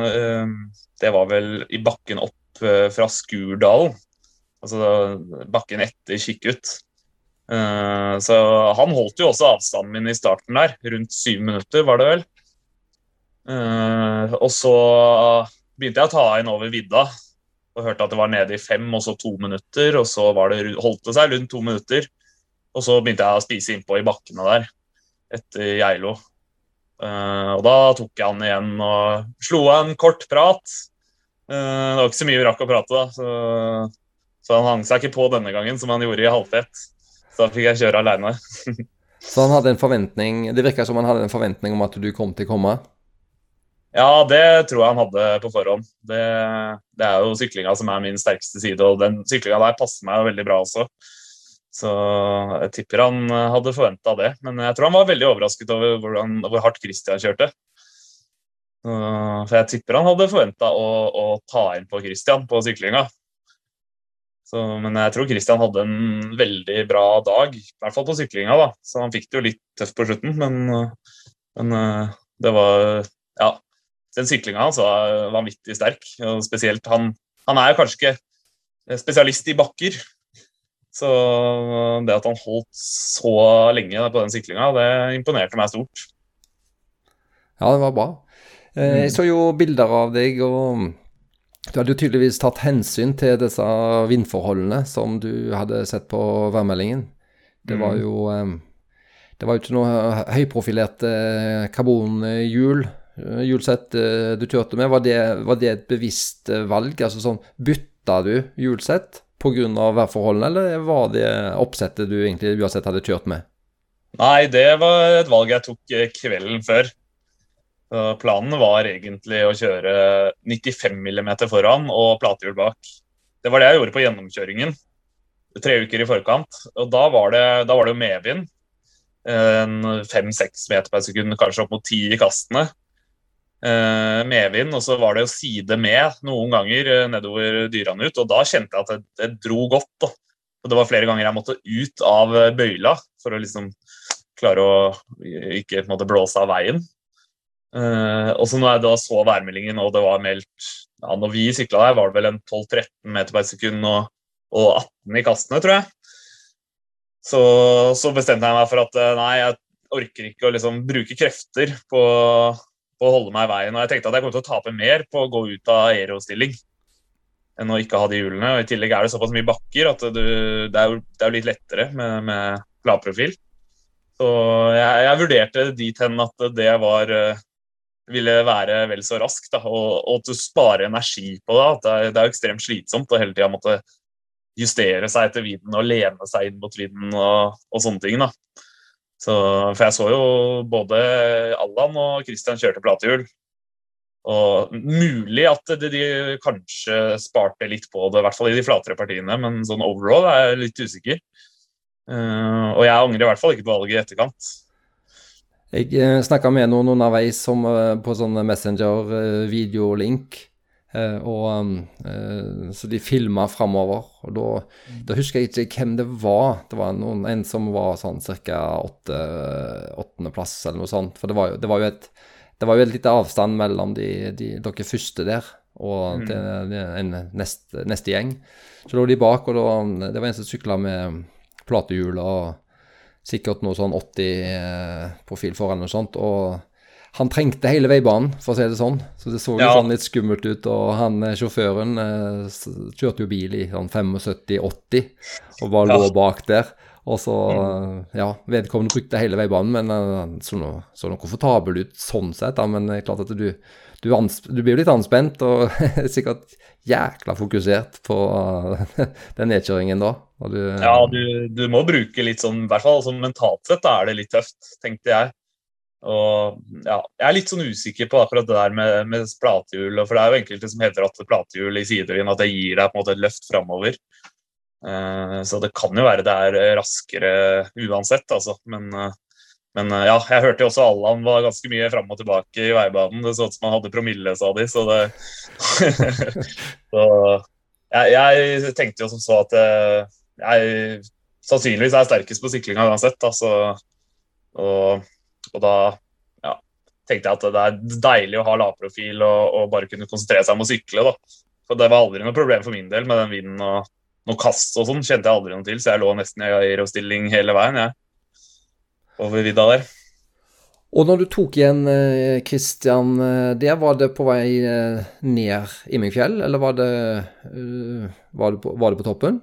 Det var vel i bakken opp fra Skurdalen. Altså bakken etter Kikkut. Uh, så han holdt jo også avstanden min i starten der. Rundt syv minutter, var det vel. Uh, og så begynte jeg å ta inn over vidda og hørte at det var nede i fem og så to minutter. Og så det, holdt det seg rundt to minutter. Og så begynte jeg å spise innpå i bakkene der etter Geilo. Uh, og da tok jeg han igjen og slo av en kort prat. Det var ikke så mye vi rakk å prate, da. Så så han hang seg ikke på denne gangen, som han gjorde i halvfett. Så da fikk jeg kjøre aleine. så han hadde en forventning Det virka som han hadde en forventning om at du kom til å komme? Ja, det tror jeg han hadde på forhånd. Det, det er jo syklinga som er min sterkeste side, og den syklinga der passer meg veldig bra også. Så jeg tipper han hadde forventa det. Men jeg tror han var veldig overrasket over hvordan, hvor hardt Christian kjørte. For jeg tipper han hadde forventa å, å, ta inn på Christian på syklinga. Så, men jeg tror Christian hadde en veldig bra dag, i hvert fall på syklinga. da. Så han fikk det jo litt tøft på slutten, men, men det var Ja. Den syklinga hans var vanvittig sterk. og Spesielt han, han er jo kanskje ikke spesialist i bakker. Så det at han holdt så lenge på den syklinga, det imponerte meg stort. Ja, det var bra. Eh, jeg så jo bilder av deg, og du hadde jo tydeligvis tatt hensyn til disse vindforholdene som du hadde sett på værmeldingen. Det var jo eh, Det var jo ikke noe høyprofilerte karbonhjul, hjulsett du kjørte med. Var det, var det et bevisst valg? Altså sånn, Bytta du hjulsett pga. værforholdene, eller var det oppsettet du egentlig uansett hadde kjørt med? Nei, det var et valg jeg tok kvelden før. Planen var egentlig å kjøre 95 mm foran og platehjul bak. Det var det jeg gjorde på gjennomkjøringen tre uker i forkant. Og da var det, da var det jo medvind. Fem-seks meter per sekund, kanskje opp mot ti i kastene. Eh, medvind, og så var det jo side med noen ganger nedover dyrene ut. Og da kjente jeg at det, det dro godt. Da. Og det var flere ganger jeg måtte ut av bøyla for å liksom klare å ikke måte, blåse av veien. Uh, og så når jeg da så værmeldingen, og det var meldt ja, Når vi sykla der, var det vel en 12-13 meter per sekund og, og, 18 i kastene, tror jeg. Så, så, bestemte jeg meg for at nei, jeg orker ikke å liksom bruke krefter på, på, å holde meg i veien. Og jeg tenkte at jeg kom til å tape mer på å gå ut av aerostilling enn å ikke ha de hjulene. Og I tillegg er det såpass mye bakker at du, det, er jo, det er litt lettere med, med lavprofil. Så jeg, jeg vurderte dit hen at det var ville være vel så raskt. Da, og, og, at du sparer energi på det. Det er, det er ekstremt slitsomt å hele tida måtte justere seg etter vinden og lene seg inn mot vinden og, og, sånne ting. da. Så, for jeg så jo både Allan og Christian kjørte platehjul. Og mulig at de, de, kanskje sparte litt på det, i hvert fall i de flatere partiene, men sånn overall er jeg litt usikker. Uh, og jeg angrer i hvert fall ikke på valget i etterkant. Jeg eh, snakka med noen underveis som, eh, på sånn Messenger-videolink. Eh, og Så de filma framover. Og da, da, husker jeg ikke hvem det var. Det var noen, en som var sånn ca. åttendeplass eller noe sånt. For det var jo, det var jo et det var jo et lite avstand mellom de, de, dere første der og mm. en neste, neste, gjeng. Så lå de bak, og da, det var en som sykla med platehjul og sikkert noe sånn 80-profil eh, foran og sånt. Og han trengte hele veibanen, for å si det sånn. Så det så jo ja. sånn litt skummelt ut. Og han eh, sjåføren eh, kjørte jo bil i sånn 75-80 og bare ja. lå bak der. Og så, mm. ja, vedkommende brukte hele veibanen, men han så noe, så noe komfortabel ut sånn sett. Da. Men det er klart at du, du, du blir litt anspent og sikkert jækla fokusert på den nedkjøringen da. Du, ja, du, du, må bruke litt sånn, i hvert fall sånn mentalt sett da er det litt tøft, tenkte jeg. Og ja, Jeg er litt sånn usikker på akkurat det der med, med platehjul. For det er jo enkelte som hevder at platehjul i sidevind at det gir deg på en måte et løft framover. Uh, så det kan jo være det er raskere uansett, altså. Men uh, men eh, ja, jeg hørte jo også Allan var ganske mye fram og tilbake i veibanen. Det så ut som han hadde promille, sa de. Så det så, jeg, jeg, tenkte jo som så at eh, jeg sannsynligvis er sterkest på syklinga uansett. Altså, og, og, da ja, tenkte jeg at det er deilig å ha lavprofil og, og bare kunne konsentrere seg om å sykle. da. For det var aldri noe problem for min del med den vinden og noe kast og sånn. kjente jeg aldri noe til, så jeg lå nesten i aerostilling hele veien. jeg over vidda der. Og når du tok igjen Kristian eh, eh, var det på vei eh, ned Imingfjell, eller var det, var det, på, var det på toppen?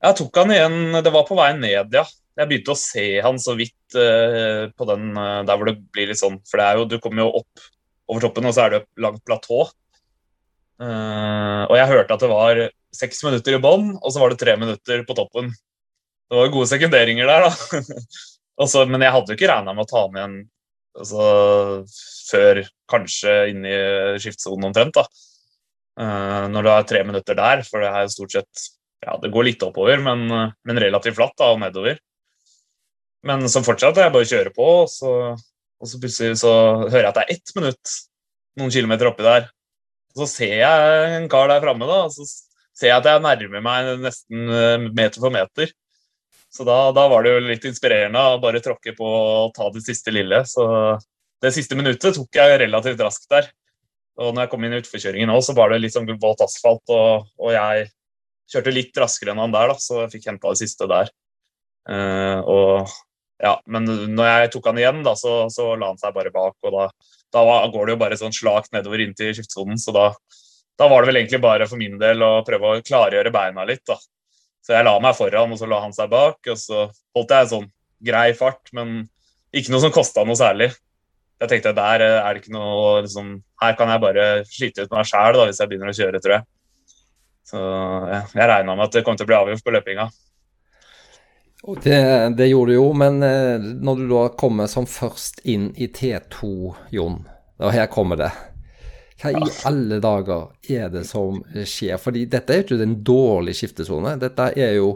Jeg tok han igjen, det var på vei ned, ja. Jeg begynte å se han så vidt uh, på den uh, der hvor det blir litt sånn For det er jo, du kommer jo opp over toppen, og så er det langt platå. Uh, og jeg hørte at det var seks minutter i bånn, og så var det tre minutter på toppen. Det var gode sekunderinger der, da. Også, men jeg hadde jo ikke regna med å ta med en Altså før kanskje inn i skiftsonen omtrent, da. Uh, når du har tre minutter der, for det er jo stort sett Ja, det går litt oppover, men, men relativt flatt da, og nedover. Men så fortsatte jeg bare å kjøre på, og så, og så plutselig så hører jeg at det er ett minutt noen kilometer oppi der. Og så ser jeg en kar der framme, da, og så ser jeg at jeg nærmer meg nesten eh, meter for meter. Så da, da, var det jo litt inspirerende å bare tråkke på og ta det siste lille. Så det siste minuttet tok jeg relativt raskt der. Og når jeg kom inn i utforkjøringen òg, så var det litt sånn våt asfalt, og, og, jeg kjørte litt raskere enn han der, da, så jeg fikk henta det siste der. Uh, og ja, men når jeg tok han igjen, da, så, så la han seg bare bak, og da, da går det jo bare sånn slakt nedover inntil skiftsonen, så da, da, var det vel egentlig bare for min del å prøve å klargjøre beina litt, da. Så jeg la meg foran, og så la han seg bak, og så holdt jeg sånn grei fart, men ikke noe som kosta noe særlig. Jeg tenkte der er det ikke noe liksom, Her kan jeg bare slite ut meg sjæl hvis jeg begynner å kjøre, tror jeg. Så ja, jeg regna med at det kom til å bli avgjort på løpinga. Det, det, gjorde du jo, men eh, når du da kommer som først inn i T2, Jon, og her kommer det Hva i alle dager er det som skjer? Fordi dette er jo ikke en dårlig skiftesone. Dette er jo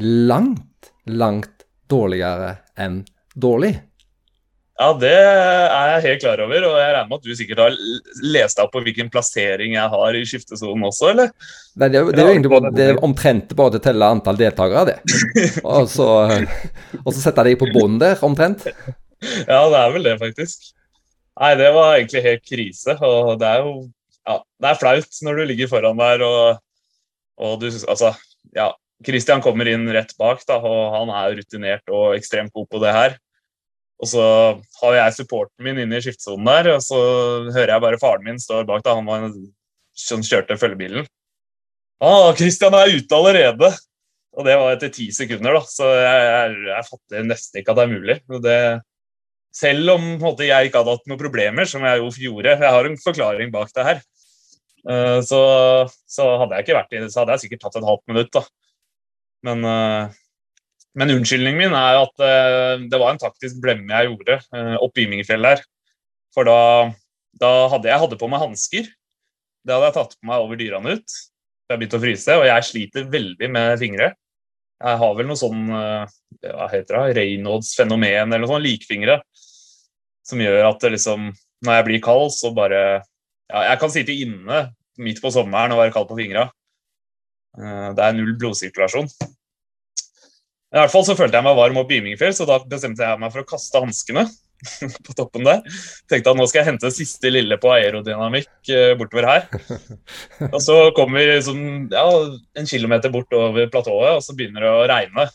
langt, langt dårligere enn dårlig. Ja, det er jeg helt klar over, og jeg regner med at du sikkert har lest deg opp på hvilken plassering jeg har i skiftesonen også, eller? Nei, det er, det er jo egentlig bare, det er omtrent bare til å telle antall deltakere, det. Og så, og så setter jeg deg på bånn der, omtrent. Ja, det er vel det, faktisk. Nei, det var egentlig helt krise, og det er jo ja, det er flaut når du ligger foran der og, og du Altså, ja. Christian kommer inn rett bak, da, og han er rutinert og ekstremt god på det her. Og så har jeg supporten min inne i skiftsonen der, og så hører jeg bare faren min står bak. da, Han var som kjørte følgebilen. Ah, Christian er ute allerede! Og det var etter ti sekunder, da. Så jeg, jeg, jeg fatter nesten ikke at det er mulig. Det, selv om måte, jeg ikke hadde hatt noen problemer, som jeg jo gjorde. Jeg har en forklaring bak det her. Uh, så, så, hadde jeg ikke vært i det, så hadde jeg sikkert tatt et halvt minutt. da. Men uh, men unnskyldningen min er at uh, det var en taktisk blemme jeg gjorde uh, oppe i Imingefjell der. For da, da, hadde jeg hadde på meg hansker. Det hadde jeg tatt på meg over dyrene ut. Jeg begynte å fryse, og jeg sliter veldig med fingre. Jeg har vel noe sånn uh, hva heter det, Reynolds fenomen eller noe sånt, likfingre, som gjør at liksom, når jeg blir kald, så bare ja, Jeg kan sitte inne midt på sommeren og være kald på fingra. Det er null blodsirkulasjon. I hvert fall så følte jeg meg varm opp i Imingfjell, så da bestemte jeg meg for å kaste hanskene på toppen der. Tenkte at nå skal jeg hente siste lille på aerodynamikk eh, bortover her. Og så kommer vi liksom, ja, en kilometer bort over platået, og så begynner det å regne.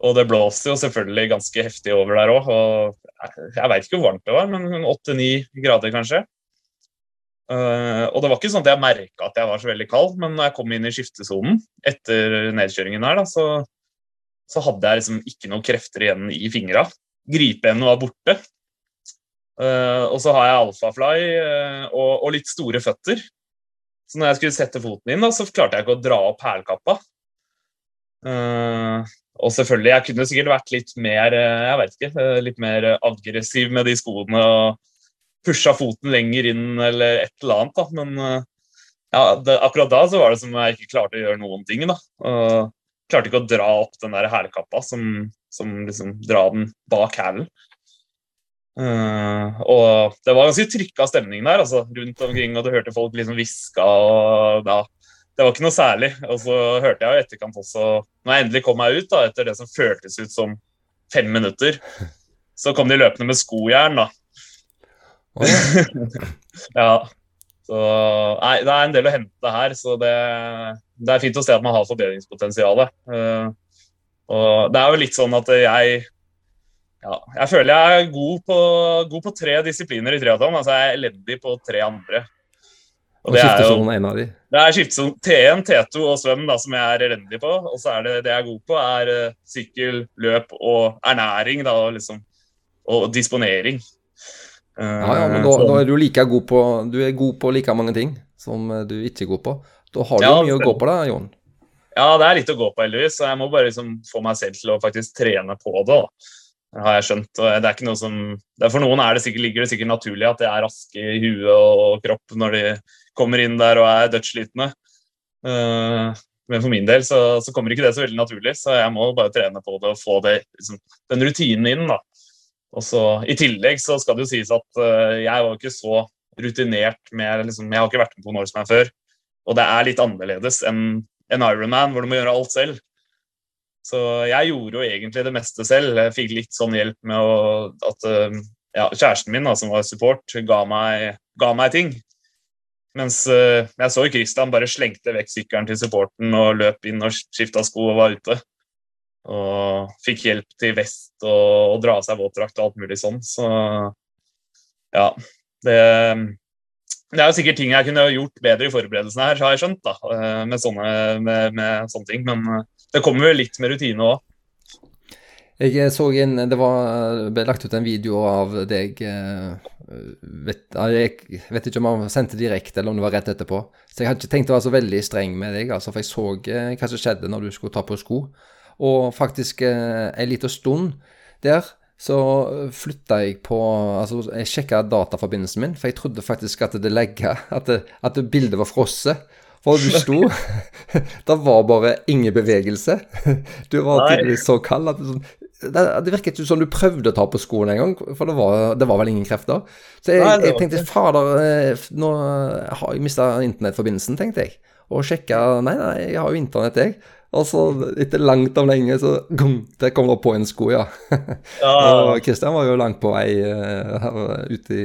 Og det blåser jo selvfølgelig ganske heftig over der òg. Jeg, jeg veit ikke hvor varmt det var, men åtte-ni grader kanskje. Uh, og det var ikke sånn at jeg merka at jeg var så veldig kald, men når jeg kom inn i skiftesonen etter nedkjøringen her, da, så så hadde jeg liksom ikke noen krefter igjen i fingra. Gripeenden er borte. Uh, og så har jeg alfafly uh, og, og, litt store føtter. Så når jeg skulle sette foten inn, da, så klarte jeg ikke å dra opp hælkappa. Uh, og selvfølgelig, jeg kunne sikkert vært litt mer jeg vet ikke, litt mer aggressiv med de skoene og pusha foten lenger inn eller et eller annet. Da. Men ja, det, akkurat da så var det som om jeg ikke klarte å gjøre noen ting. da. Klarte ikke å dra opp den der hælkappa som, som liksom dra den bak hælen. Uh, og det var ganske trykka stemning der altså, rundt omkring, og du hørte folk liksom hviska. og ja, Det var ikke noe særlig. Og så hørte jeg jo etterkant også, når jeg endelig kom meg ut, da, etter det som føltes ut som fem minutter, så kom de løpende med skojern, da. Oh. ja. Så nei, det er en del å hente her, så det, det er fint å se at man har forbedringspotensial. Uh, og det er jo litt sånn at jeg ja, jeg føler jeg er god på, god på tre disipliner i triatlon. Altså jeg er elendig på tre andre. Og, og det er jo en av de? Det er skiftesonen T1, T2 og svøm da, som jeg er elendig på. Og så er det det jeg er god på, er uh, sykkel, løp og ernæring. Da, liksom, og disponering. Ja, ja, men da, da, er du like god på Du er god på like mange ting som eh, du ikke er god på. Da har du ja, mye å gå på da, Jon. Ja, det er litt å gå på, heldigvis. Jeg må bare liksom få meg selv til å faktisk trene på det. Da. har jeg skjønt. og det er ikke noe som, For noen det sikkert, ligger det sikkert naturlig at de er raske i huet og kropp når de kommer inn der og er dødsslitne. Uh, men for min del så, så, kommer ikke det så veldig naturlig, så jeg må bare trene på det og få det, liksom, den rutinen inn. da. Og så, I tillegg så skal det jo sies at uh, jeg var ikke så rutinert med liksom, Jeg har ikke vært med på Norseman før, og det er litt annerledes enn en Ironman, hvor du må gjøre alt selv. Så jeg gjorde jo egentlig det meste selv. Jeg fikk litt sånn hjelp med å, at uh, ja, kjæresten min, da, som var support, ga meg, ga meg ting. Mens uh, jeg så Christian bare slengte vekk sykkelen til supporten og løp inn og skifta sko og var ute. Og fikk hjelp til vest og, og dra av seg våtdrakt og alt mulig sånn. Så ja. Det, det er jo sikkert ting jeg kunne gjort bedre i forberedelsene her, har jeg skjønt, da, eh, med sånne, med, med sånne ting. Men eh, det kommer jo litt med rutine òg. Jeg så en, Det var, ble lagt ut en video av deg vet, Jeg vet ikke om han sendte direkte eller om det var rett etterpå. Så jeg hadde ikke tenkt å være så veldig streng med deg, altså, for jeg så eh, hva som skjedde når du skulle ta på sko. Og faktisk eh, en liten stund der så flytta jeg på Altså, jeg sjekka dataforbindelsen min, for jeg trodde faktisk at det legga At, det, at det bildet var frosset. For du sto Det var bare ingen bevegelse. Du var tydeligvis så kald at du, sånn, det, det virket ikke som du prøvde å ta på skoene engang, for det var, det var, vel ingen krefter. Så jeg, jeg tenkte fader, eh, nå har jeg mista internettforbindelsen, tenkte jeg. Og sjekka Nei, nei, jeg har jo internett, jeg. Og så etter langt om lenge, så det kom det på en sko, ja. ja. og Kristian var jo langt på vei uh, ute i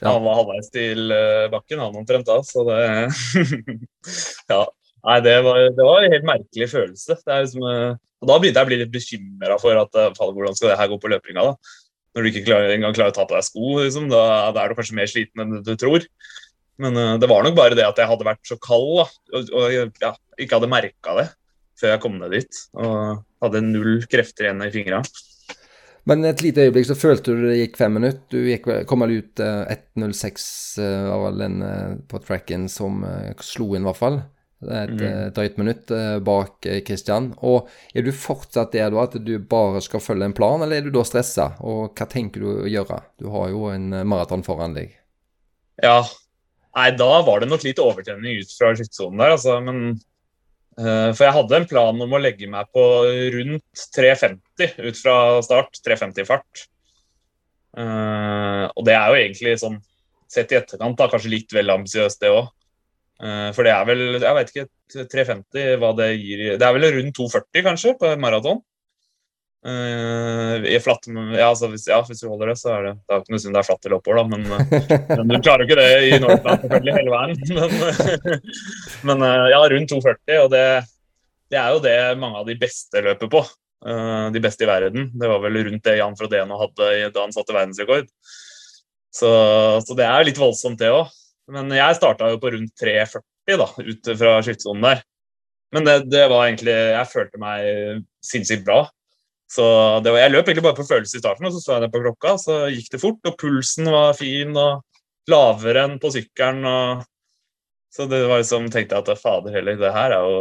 ja. Han var halvveis til uh, bakken, han omtrent da, så det Ja. Nei, det var, det var, en helt merkelig følelse. Liksom, uh, og Da begynte jeg å bli litt bekymra for at faen, hvordan skal det her gå på løpinga. da? Når du ikke klarer, engang klarer å ta på deg sko, liksom, da, da, er du kanskje mer sliten enn du tror. Men det var nok bare det at jeg hadde vært så kald da, og, og ja, ikke hadde merka det før jeg kom ned dit. Og hadde null krefter igjen i fingra. Men et lite øyeblikk så følte du det gikk fem minutter. Du gikk, kom vel ut uh, 1.06 av var den uh, på tracken som uh, slo inn, i hvert fall. Et mm. drøyt minutt bak Kristian. Og er du fortsatt der da, at du bare skal følge en plan, eller er du da stressa? Og hva tenker du å gjøre? Du har jo en maraton foran deg. Ja. Nei, da var det nok litt overtenning ut fra sluttsonen der, altså. Men Eh, for jeg hadde en plan om å legge meg på rundt 3,50 ut fra start. 3,50 fart. Eh, og det er jo egentlig sånn sett i etterkant da, kanskje litt vel ambisiøst, det òg. Eh, for det er vel, jeg vet ikke, 3,50 hva det gir Det er vel rundt 2,40 kanskje på maraton. Uh, flatt, ja, altså hvis, ja, hvis, du holder det, så er det Det er ikke noe synd det er flatt eller oppover, da, men, uh, men, du klarer jo ikke det i Northland selvfølgelig hele veien. Men, men uh, ja, rundt 2,40, og det, det, er jo det mange av de beste løper på. de beste i verden. Det var vel rundt det Jan Frodeno hadde da han satte verdensrekord. Så, så det er litt voldsomt, det òg. Men jeg starta jo på rundt 3,40 da, ut fra skiftesonen der. Men det, det var egentlig Jeg følte meg sinnssykt bra. Så var, Jeg løp egentlig bare på følelse i starten, og så så jeg det på klokka. Så gikk det fort, og pulsen var fin og lavere enn på sykkelen. Og... Så det var liksom, tenkte jeg at fader heller, det her er jo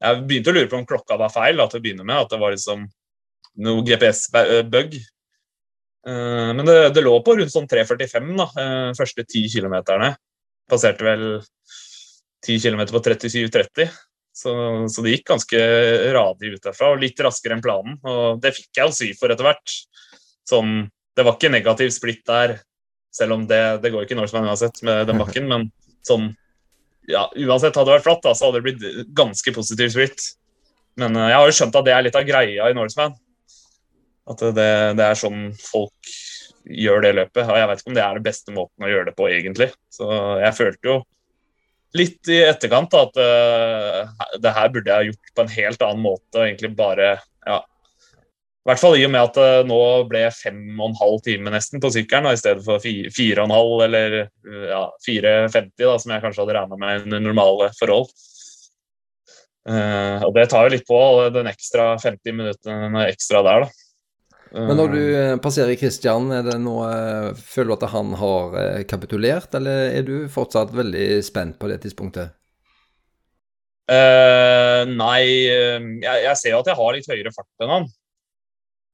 Jeg begynte å lure på om klokka var feil da, til å begynne med. At det var liksom noe GPS-bug. Eh, men det, det, lå på rundt sånn 3,45 da, eh, første ti kilometerne. Passerte vel 10 km på 37,30. Så, så, det gikk ganske radig ut derfra, og litt raskere enn planen. Og det fikk jeg jo si for etter hvert. Sånn, det var ikke negativ splitt der, selv om det, det går ikke når som helst uansett med den bakken. Men sånn, ja, uansett hadde det vært flatt, da, så hadde det blitt ganske positiv splitt. Men uh, jeg har jo skjønt at det er litt av greia i Norseman. At det, det, er sånn folk gjør det løpet. Og jeg vet ikke om det er den beste måten å gjøre det på, egentlig. Så jeg følte jo litt i etterkant da, at uh, det her burde jeg gjort på en helt annen måte. og egentlig bare, ja, I hvert fall i og med at det uh, nå ble fem og en halv time nesten på sykkelen, i stedet for fire, fire og en halv eller uh, ja, 4,50, som jeg kanskje hadde regna med under normale forhold. Uh, og det tar jo litt på, den ekstra 50 minuttene ekstra der, da. Men når du eh, passerer Kristian, er det noe Føler du at han har eh, kapitulert, eller er du fortsatt veldig spent på det tidspunktet? Uh, nei, jeg, jeg, ser jo at jeg har litt høyere fart enn han.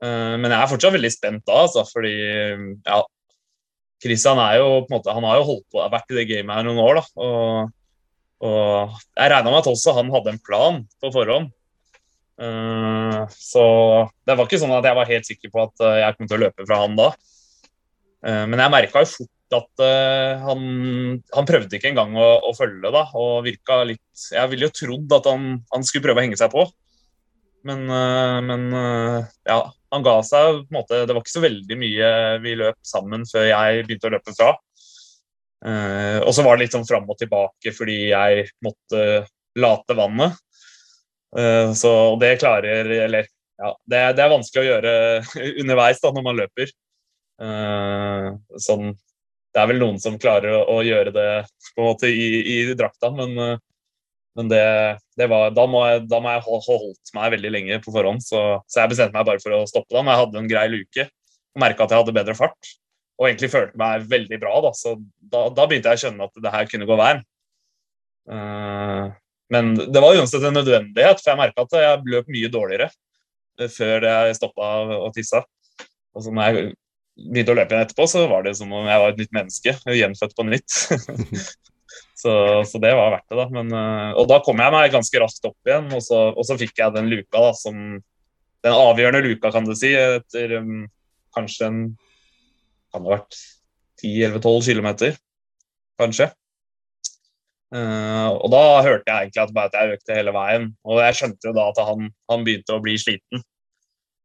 Uh, men jeg er fortsatt veldig spent da, altså, fordi ja, Christian er jo på en måte, han har jo holdt på, vært i det gamet her noen år. da, og, og Jeg regna med at også han hadde en plan på forhånd. Uh, så det var ikke sånn at jeg var helt sikker på at jeg kom til å løpe fra han da. Uh, men jeg merka jo fort at han, han, prøvde ikke engang å, å følge, da, og virka litt Jeg ville jo trodd at han, han, skulle prøve å henge seg på. Men, men ja, han ga seg på en måte Det var ikke så veldig mye vi løp sammen før jeg begynte å løpe fra. Og så var det litt sånn fram og tilbake fordi jeg måtte late vannet. Uh, så det klarer Eller ja, det, det, er vanskelig å gjøre underveis da, når man løper. Uh, sånn Det er vel noen som klarer å, gjøre det på en måte i, i drakta, men men det, det var, da, må jeg, da må jeg holdt meg veldig lenge på forhånd, så, så, jeg bestemte meg bare for å stoppe da. Men jeg hadde en grei luke og merka at jeg hadde bedre fart. Og egentlig følte meg veldig bra, da. Så da, da begynte jeg å skjønne at det her kunne gå veien. Men det var uansett en nødvendighet, for jeg merka at jeg løp mye dårligere eh, før jeg stoppa å tisse. Og så når jeg begynte å løpe igjen etterpå, så var det som om jeg var et nytt menneske. Gjenfødt på nytt. Så, så, det var verdt det, da. Men, eh, og da kom jeg meg ganske raskt opp igjen, og så, og så fikk jeg den luka, da, som Den avgjørende luka, kan du si, etter um, kanskje en Kan det ha vært 10-11-12 km, kanskje. Uh, og da hørte jeg egentlig at, jeg økte hele veien, og jeg skjønte jo da at han, han begynte å bli sliten.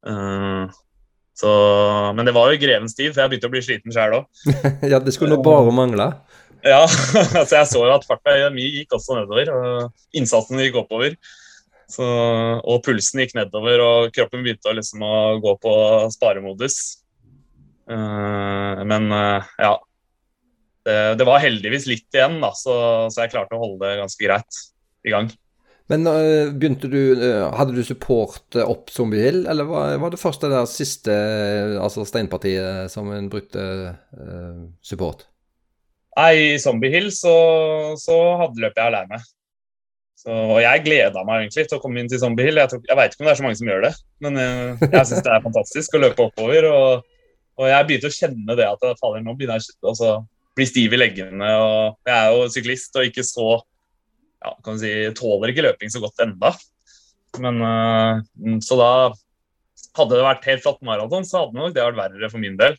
Uh, så, men det var jo grevens tid, for jeg begynte å bli sliten sjøl òg. ja, det skulle nå bare mangle. Ja, altså jeg så jo at farta mi gikk også nedover. og Innsatsen gikk oppover. Så, og pulsen gikk nedover, og kroppen begynte å, liksom, å gå på sparemodus. Uh, men ja. Det, det, var heldigvis litt igjen, da, så, så, jeg klarte å holde det ganske greit i gang. Men uh, begynte du, Hadde du support opp Zombie Hill, eller var, var det først det der siste altså steinpartiet som en brukte support? Nei, i Zombie Hill så, så hadde løpet jeg aleine. Og jeg gleda meg egentlig til å komme inn til Zombie Hill. Jeg, tror, jeg veit ikke om det er så mange som gjør det, men jeg, eh, jeg syns det er fantastisk å løpe oppover. Og, og jeg begynte å kjenne det at faller, nå begynner jeg altså, bli stiv i leggene. og Jeg er jo syklist og ikke så ja, kan man si, tåler ikke løping så godt enda. Men uh, Så da hadde det vært helt flatt maraton, så hadde nok det vært verre for min del.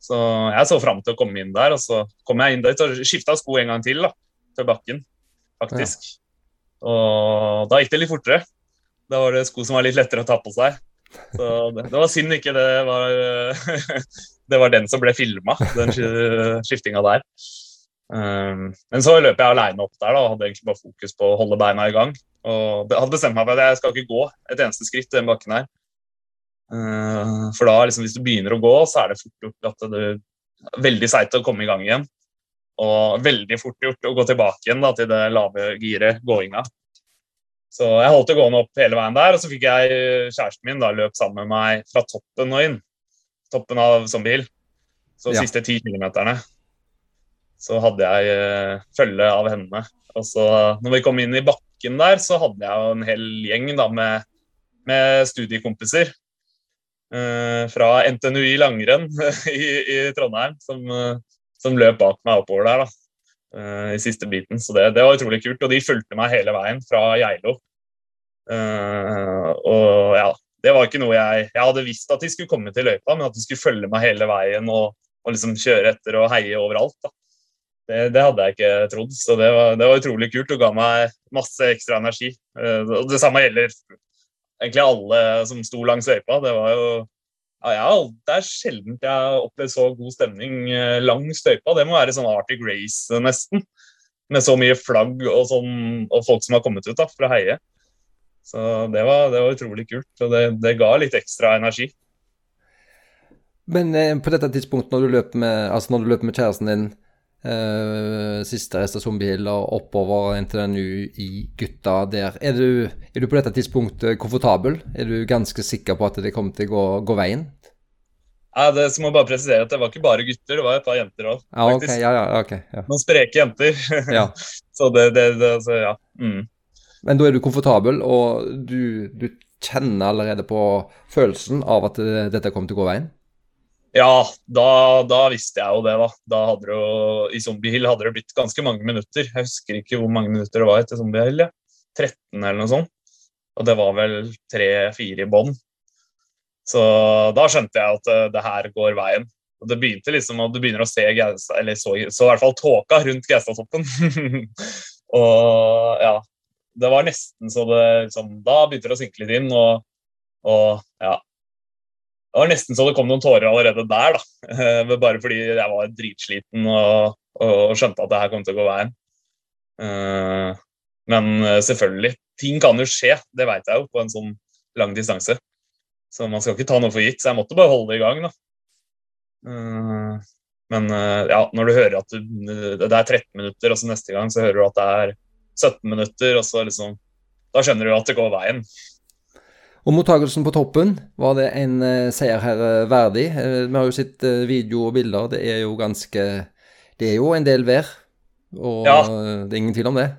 Så jeg så fram til å komme inn der, og så kom jeg inn der og skifta sko en gang til da, til bakken, faktisk. Ja. Og da gikk det litt fortere. Da var det sko som var litt lettere å ta på seg. Så det, det var synd ikke det var Det var den som ble filma, den skiftinga der. Um, men så løp jeg aleine opp der da, og hadde egentlig bare fokus på å holde beina i gang. Og hadde bestemt meg for at jeg skal ikke gå et eneste skritt i den bakken her. Uh, for da, liksom, hvis du begynner å gå, så er det fort gjort at det er veldig seigt å komme i gang igjen. Og veldig fort gjort å gå tilbake igjen da, til det lave giret, gåinga. Så jeg holdt det gående opp hele veien der, og så fikk jeg kjæresten min da, løp sammen med meg fra toppen og inn. Toppen av som bil. Så ja. siste ti kilometerne så hadde jeg uh, følge av henne. Og så når vi kom inn i bakken der, så hadde jeg jo en hel gjeng da, med, med studiekompiser Eh, fra NTNUI langrenn i, i Trondheim, som, eh, som, løp bak meg oppover der da, eh, i siste biten. Så det, det, var utrolig kult. Og de fulgte meg hele veien fra Geilo. og ja, det var ikke noe jeg Jeg hadde visst at de skulle komme til løypa, men at de skulle følge meg hele veien og, og liksom kjøre etter og heie overalt. da. Det, det, hadde jeg ikke trodd, så det var, det var, utrolig kult og ga meg masse ekstra energi. Og det samme gjelder egentlig alle som sto langs løypa. Det var jo ja, Det er sjelden jeg har opplevd så god stemning Lang langs løypa. Det må være sånn Arctic Race, eh, nesten. Med så mye flagg og, sånn, og folk som har kommet ut da, for å heie. Så det var, det var utrolig kult. Og det, det, ga litt ekstra energi. Men eh, på dette tidspunktet, når du løper med, altså når du løper med kjæresten din Uh, siste rest av Zombiehill og oppover NTNU i gutta der. Er du, er du, på dette tidspunktet komfortabel? Er du ganske sikker på at det kommer til å gå, gå veien? Ja, det må bare presisere at det var ikke bare gutter, det var et par jenter òg. Ja, okay, ja, ja, okay, ja. Noen spreke jenter. Ja. så det, det, det altså, ja. Mm. Men da er du komfortabel, og du, du kjenner allerede på følelsen av at dette kom til å gå veien? Ja, da, da, visste jeg jo det, da. da hadde det jo, I Zombie Hill hadde det blitt ganske mange minutter. Jeg husker ikke hvor mange minutter det var etter Zombie Hill. Ja. 13 eller noe sånt. Og det var vel tre-fire i bånn. Så da skjønte jeg at det her går veien. Og det begynte liksom og du begynner å se eller så, så i hvert fall tåka rundt Gaustatoppen. og ja, det var nesten så det liksom, Da begynte det å synke litt inn, og, og, ja. Det var nesten så det kom noen tårer allerede der, da. Bare fordi jeg var dritsliten og, og skjønte at det her kom til å gå veien. Eh, men eh, selvfølgelig, ting kan jo skje, det veit jeg jo, på en sånn lang distanse. Så man skal ikke ta noe for gitt. Så jeg måtte bare holde det i gang, da. Eh, men ja, når du hører at du, det er 13 minutter, og så neste gang så hører du at det er 17 minutter, og så liksom Da skjønner du at det går veien. Og mottakelsen på toppen, var det en uh, seier her uh, verdig? Uh, vi har jo sett video og bilder, det er jo ganske Det er jo en del vær, og ja. det er ingen tvil om det?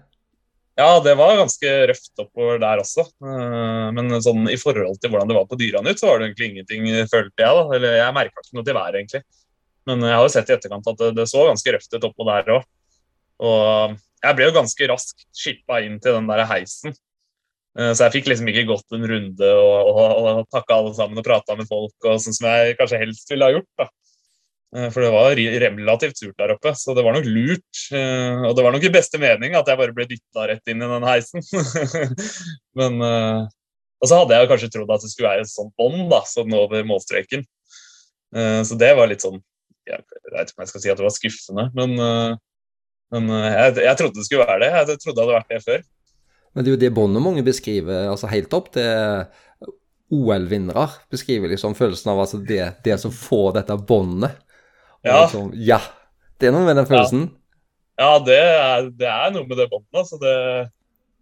Ja, det var ganske røft oppover der også. Men sånn i forhold til hvordan det var på Dyranut, så var det egentlig ingenting, følte jeg. da. Eller jeg merka ikke noe til været, egentlig. Men jeg har jo sett i etterkant at det, det så ganske røft ut oppå der òg. Og jeg ble jo ganske raskt skippa inn til den der heisen. Eh, så jeg fikk liksom ikke gått en runde og, og, og takka alle sammen og prata med folk, og sånn som jeg kanskje helst ville ha gjort. da. Eh, for det var relativt surt der oppe, så det var nok lurt. Eh, og det var nok i beste mening at jeg bare ble dytta rett inn i den heisen. Men Og så hadde jeg kanskje trodd at det skulle være et sånt bånd da, sånn over målstreken. Så det var litt sånn Jeg vet ikke om jeg skal si at det var skuffende, men men jeg, jeg, trodde det skulle være det. Jeg trodde det hadde vært det før. Men det er jo det båndet mange beskriver, altså helt opp det OL-vinnere. Beskriver liksom følelsen av altså det, det som får dette båndet. Ja. Liksom, ja. Det er noe med den følelsen. Ja, ja det, er, det, er, noe med det båndet. Altså det,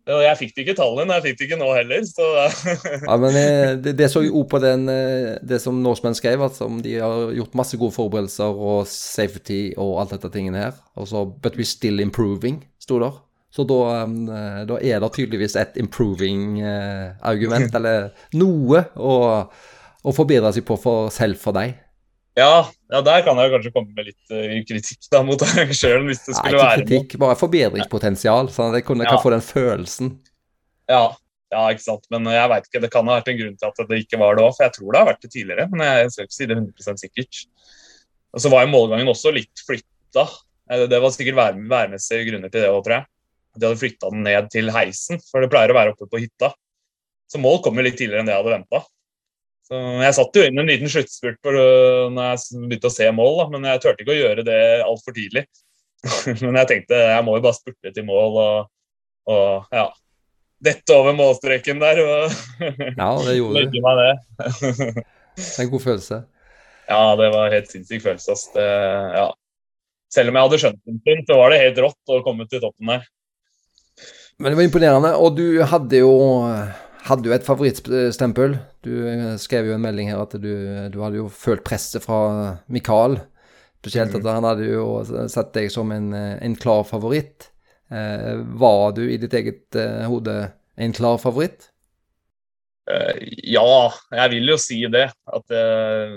jeg fikk det ikke tallene, jeg fikk det ikke nå heller. Så. ja, men eh, det, det så jo på den, eh, det som Norseman skrev, at de har gjort masse gode forberedelser og safety og alt dette tingene her. Og så But we're still improving, sto der. Så da, eh, da, er det tydeligvis et improving-argument, eller noe, å, å forbedre seg på for, selv for deg. Ja, ja, der kan jeg kanskje komme med litt uh, kritikk da, mot arrangøren. hvis det skulle Nei, ikke kritikk, noe. bare forbedringspotensial. sånn at jeg, kunne, ja. kan få den følelsen. Ja, ja, ikke sant. Men jeg vet ikke, det kan ha vært en grunn til at det ikke var det òg. For jeg tror det har vært det tidligere, men jeg skal ikke si det 100% sikkert. Og så var jo målgangen også litt flytta. Eh, det var sikkert vær, værmessige grunner til det òg, tror jeg. De hadde flytta den ned til heisen, for det pleier å være oppe på hytta. Så mål kom jo litt tidligere enn det jeg hadde venta. Så jeg satt jo inn en liten sluttspurt når jeg begynte å se mål, da, men jeg turte ikke å gjøre det altfor tidlig. men jeg tenkte jeg må jo bare spurte til mål og, og ja, dette over målstreken der. Og ja, det gjorde du. Meg det. det er en god følelse. Ja, det var helt sinnssyk følelse. Det, ja. Selv om jeg hadde skjønt en stund, så var det helt rått å komme til toppen der. Men det var imponerende, og du hadde jo hadde jo et favorittstempel. Du eh, skrev jo en melding her at du, du hadde jo følt presset fra Mikael. Spesielt at mm. han hadde jo sett deg som en, en klar favoritt. Eh, var du i ditt eget eh, hode en klar favoritt? Uh, ja, jeg vil jo si det. At uh,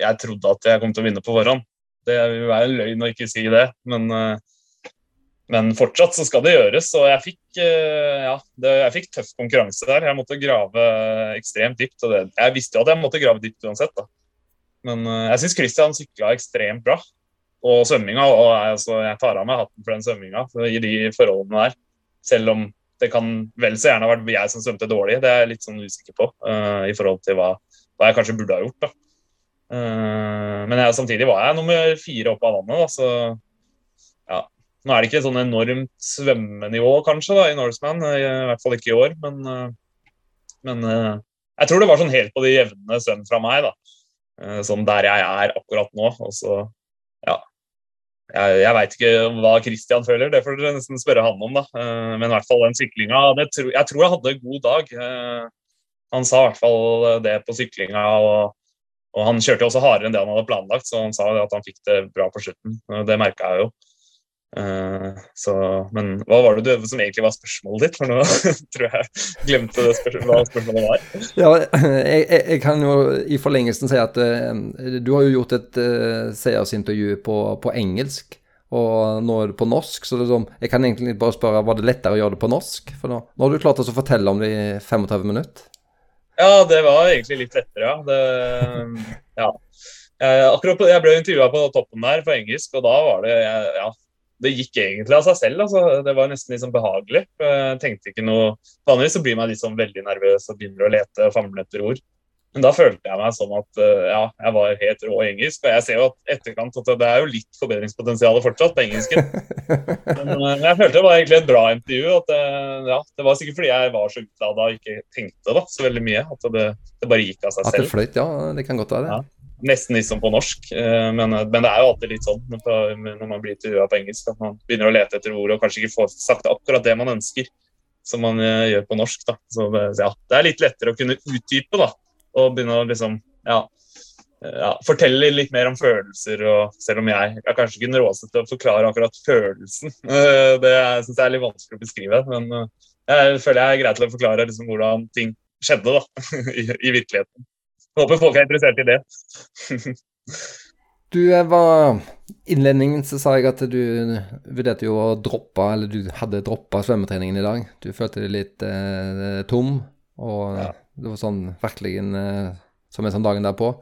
jeg trodde at jeg kom til å vinne på forhånd. Det vil være en løgn å ikke si det, men men fortsatt så skal det gjøres. Og jeg fikk, eh, ja, det, jeg fikk tøff konkurranse der. Jeg måtte grave ekstremt dypt. Og det, jeg visste jo at jeg måtte grave dypt uansett. da. Men uh, jeg syns Christian sykla ekstremt bra. Og svømminga. Og altså, jeg tar av meg hatten for den svømminga i de forholdene der. Selv om det kan vel så gjerne ha vært jeg som svømte dårlig. Det er jeg litt sånn usikker på uh, i forhold til hva, hva, jeg kanskje burde ha gjort. da. Uh, men jeg, samtidig var jeg nummer fire opp av vannet. da, så ja, nå er det ikke sånn enormt svømmenivå kanskje da, i Norseman, i hvert fall ikke i år. Men, eh, men eh, jeg tror det var sånn helt på det jevne svøm fra meg. da. Eh, sånn der jeg er akkurat nå. Og så, ja. Jeg, jeg veit ikke hva Christian føler, det får dere nesten spørre han om. da. Men i hvert fall den syklinga Jeg tror jeg hadde en god dag. Han sa i hvert fall det på syklinga. og og Han kjørte jo også hardere enn det han hadde planlagt, så han sa at han fikk det bra på slutten. Det merka jeg jo. Uh, så, men hva var det du, som egentlig var spørsmålet ditt? For nå tror jeg glemte det spørsmålet, hva spørsmålet var. Ja, jeg, jeg, jeg, kan jo i forlengelsen si at uh, du har jo gjort et uh, seersintervju på, på, engelsk, og nå er det på norsk. Så det er sånn, jeg kan egentlig bare spørre, var det lettere å gjøre det på norsk? For nå, nå har du klart å fortelle om det i 35 minutter. Ja, det var egentlig litt lettere, ja. Det, ja. Jeg, akkurat, jeg ble intervjua på toppen der på engelsk, og da var det ja, det gikk egentlig av seg selv. Altså. Det var nesten liksom behagelig. Jeg tenkte ikke noe Vanligvis så blir man liksom veldig nervøs og begynner å lete og famle etter ord. Men da følte jeg meg som at eh, ja, jeg var helt rå i engelsk. Og jeg ser jo at etterkant at det er jo litt forbedringspotensial fortsatt på engelsken. Men eh, jeg følte det var egentlig et bra intervju. At det, ja, det var sikkert fordi jeg var så utlada og ikke tenkte da, så veldig mye. At det, det bare gikk av seg selv. At det fløyt, ja. Det kan godt være det. Ja nesten litt som på norsk. Eh, men, men, det er jo alltid litt sånn når man blir intervjua på engelsk, at man begynner å lete etter ord og kanskje ikke får sagt akkurat det man ønsker, som man eh, gjør på norsk. da. Så ja, Det er litt lettere å kunne utdype da, og begynne å liksom, ja, ja, fortelle litt mer om følelser. og Selv om jeg er kanskje ikke den råeste til å forklare akkurat følelsen. Eh, det syns jeg er litt vanskelig å beskrive. Men jeg føler jeg er grei til å forklare liksom hvordan ting skjedde da, i, i virkeligheten. Håper folk er interessert i det. du var Innledningen så sa jeg at du vurderte jo å droppe, eller du hadde droppa svømmetreningen i dag. Du følte deg litt eh, tom, og ja. det var sånn virkelig en, som en sånn dagen derpå.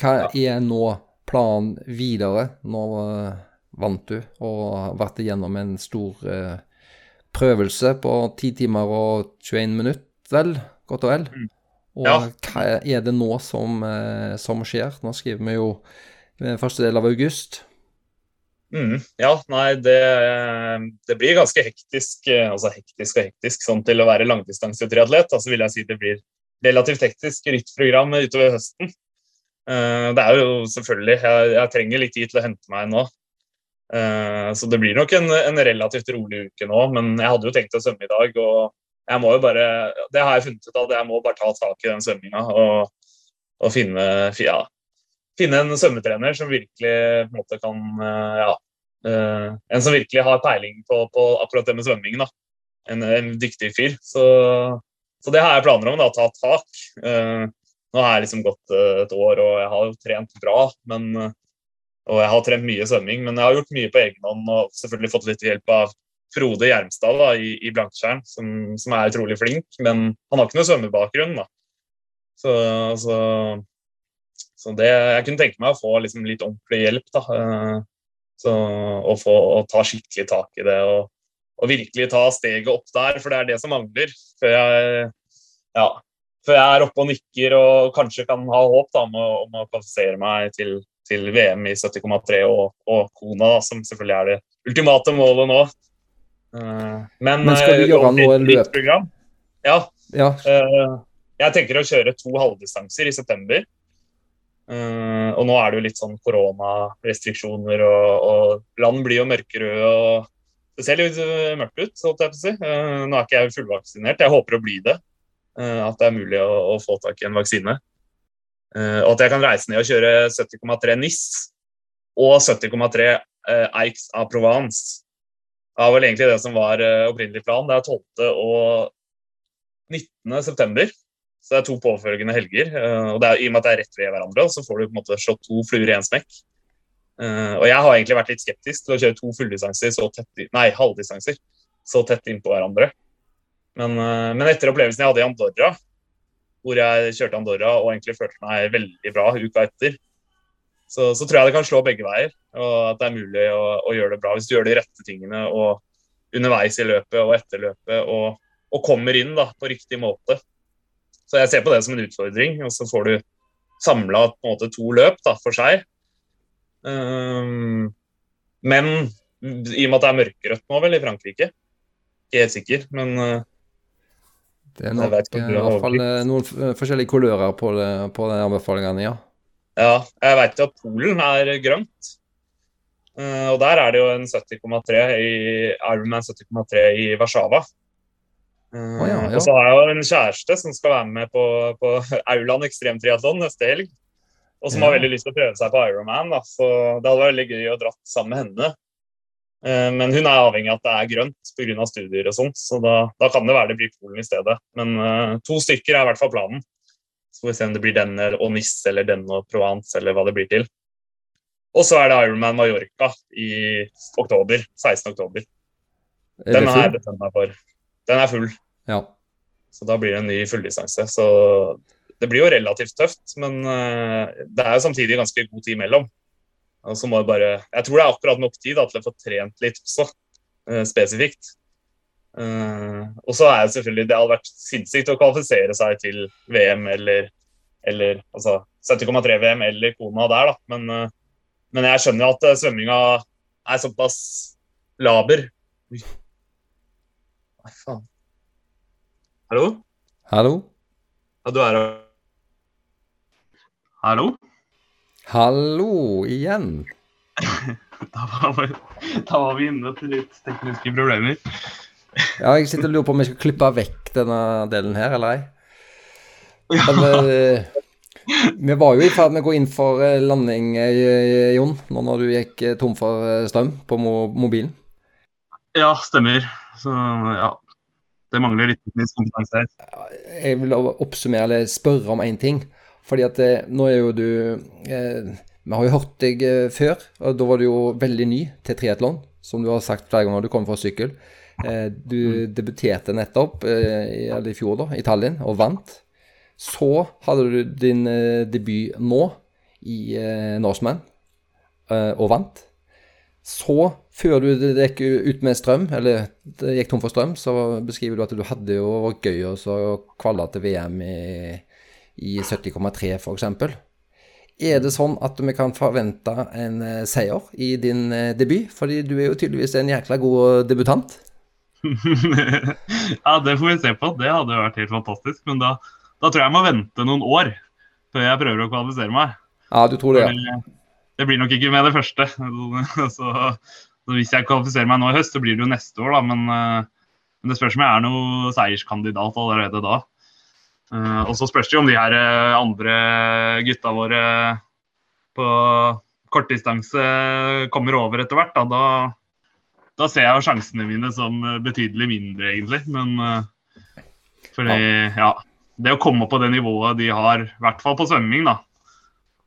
Hva ja. er nå planen videre? Nå eh, vant du og har vært igjennom en stor eh, prøvelse på 10 timer og 21 minutter, vel? Godt og vel. Mm. Og ja. hva er det nå som, eh, som, skjer? Nå skriver vi jo eh, første del av august. Mm, ja, nei, det, det, blir ganske hektisk, eh, altså hektisk og hektisk sånn til å være langdistansetriatlet. Altså vil jeg si det blir relativt hektisk rittprogram utover høsten. Det er jo selvfølgelig jeg, jeg, trenger litt tid til å hente meg nå. Så det blir nok en, en relativt rolig uke nå, men jeg hadde jo tenkt å svømme i dag. og jeg må jo bare Det har jeg funnet ut at jeg må bare ta tak i den svømminga og, og, finne, ja, finne en svømmetrener som virkelig på en måte kan eh, ja, uh, En som virkelig har peiling på, på akkurat det med svømming. da. En, en dyktig fyr. Så, så, det har jeg planer om, da, å ta tak. Uh, nå har jeg liksom gått et år, og jeg har jo trent bra. Men, og jeg har trent mye svømming, men jeg har gjort mye på egen hånd og selvfølgelig fått litt hjelp av Frode Gjermstad da, i, i Blankskjern, som, som, er utrolig flink. Men han har ikke noe svømmebakgrunn. da. Så, så, så, det, jeg kunne tenke meg å få liksom litt ordentlig hjelp. da. Eh, så, og, få, og ta skikkelig tak i det. Og, og, virkelig ta steget opp der, for det er det som mangler. Før jeg, ja, før jeg er oppe og nikker og kanskje kan ha håp da, om, å, om å kvalifisere meg til, til VM i 70,3 og, og Kona, da, som selvfølgelig er det ultimate målet nå. Eh, men, Men skal du eh, gjøre noe løp? Ja. ja. Eh, jeg tenker å kjøre to halvdistanser i september. og nå er det jo litt sånn koronarestriksjoner, og, og land blir jo mørkerøde. og Det ser litt mørkt ut, så jeg si. nå er ikke jeg fullvaksinert, jeg håper å bli det. at det er mulig å, å få tak i en vaksine. og at jeg kan reise ned og kjøre 70,3 NIS og 70,3 Eiks av Provence det var vel egentlig det som var uh, opprinnelig plan. Det er 12. og 19. september. Så det er to påfølgende helger. Uh, og er, I og med at det er rett ved hverandre, så får du på en måte slått to fluer i én smekk. Uh, og jeg har egentlig vært litt skeptisk til å kjøre to fulldistanser så tett Nei, halvdistanser så tett innpå hverandre. Men, men, etter opplevelsen jeg hadde i Andorra, hvor jeg kjørte Andorra og egentlig følte meg veldig bra uka etter, så, så, tror jeg det kan slå begge veier, og at det er mulig å, å, gjøre det bra hvis du gjør de rette tingene og underveis i løpet og etter løpet og, og, kommer inn da, på riktig måte. Så jeg ser på det som en utfordring, og så får du samla to løp da, for seg. Um, men i og med at det er mørkerødt nå vel i Frankrike, ikke helt sikker, men uh, det er nok i hvert fall eh, noen forskjellige kulører på, det, på de anbefalingene, ja. Ja, jeg veit jo at Polen er grønt. Uh, og der er det jo en 70,3 i Ironman 70,3 i Warszawa. Oh, ja, ja. Og så har jeg jo en kjæreste som skal være med på, på Auland ekstremtriatlon neste helg. Og som ja. har veldig lyst til å prøve seg på Ironman. Da. Så det hadde vært veldig gøy å dra sammen med henne. Eh, men hun er avhengig av at det er grønt pga. studier og sånt, så da, da, kan det være det blir Polen i stedet. Men uh, to stykker er i hvert fall planen. Så får vi se om det blir denne og Nisse eller denne og Provence eller hva det blir til. Og så er det Ironman Mallorca i oktober. 16. oktober. Den har jeg bestemt meg for. Den er full. Ja. Så da blir det en ny fulldistanse. Så det blir jo relativt tøft, men uh, det er jo samtidig ganske god tid imellom. Og så må jeg bare Jeg tror det er akkurat nok tid da, til å få trent litt også, uh, spesifikt. Uh, og så er det selvfølgelig Det hadde vært sinnssykt å kvalifisere seg til VM eller, eller altså 70,3 VM eller Kona der, da. Men, uh, men jeg skjønner at uh, svømminga er såpass laber. Nei, faen. Hallo? Hallo? Ja, du er her. Hallo? Hallo igjen. da, var vi, da var vi inne til litt tekniske problemer. Ja, jeg sitter og lurer på om jeg skal klippe vekk denne delen her, eller ei. Men, eh, vi var jo i ferd med å gå inn for eh, landing, eh, Jon, nå når du gikk tom for strøm på mobilen. Ja, stemmer. Så ja. Det mangler litt teknisk kompetanse her. Jeg vil oppsummere eller spørre om én ting. Fordi at nå er jo du eh, Vi har jo hørt deg før, og da var du jo veldig ny til triatlon, som du har sagt flere ganger. Du kom fra sykkel. Eh, du mm. debuterte nettopp, i, i fjor, da, i Tallinn, og vant. Så hadde du din eh, debut nå i Norseman, og vant. Så, før du gikk ut med strøm, eller det gikk tom for strøm, så beskriver du at du hadde jo vært gøy å kvalle til VM i i 70,3 f.eks. Er det sånn at vi kan forvente en seier i din debut? Fordi du er jo tydeligvis en jækla god debutant. ja, det får vi se på. Det hadde vært helt fantastisk. Men da, da, tror jeg jeg må vente noen år før jeg prøver å kvalifisere meg. Ja, du tror det, ja. Det blir nok ikke med det første. Så, hvis jeg kvalifiserer meg nå i høst, så blir det jo neste år, da. Men, uh, men det spørs om jeg er noen seierskandidat allerede da. Uh, og så spørs det jo om de her uh, andre gutta våre på kortdistanse kommer over etter hvert. Da. Da, da, ser jeg jo sjansene mine som betydelig mindre, egentlig. Men uh, fordi, ja. Det å komme på det nivået de har, i hvert fall på svømming, da,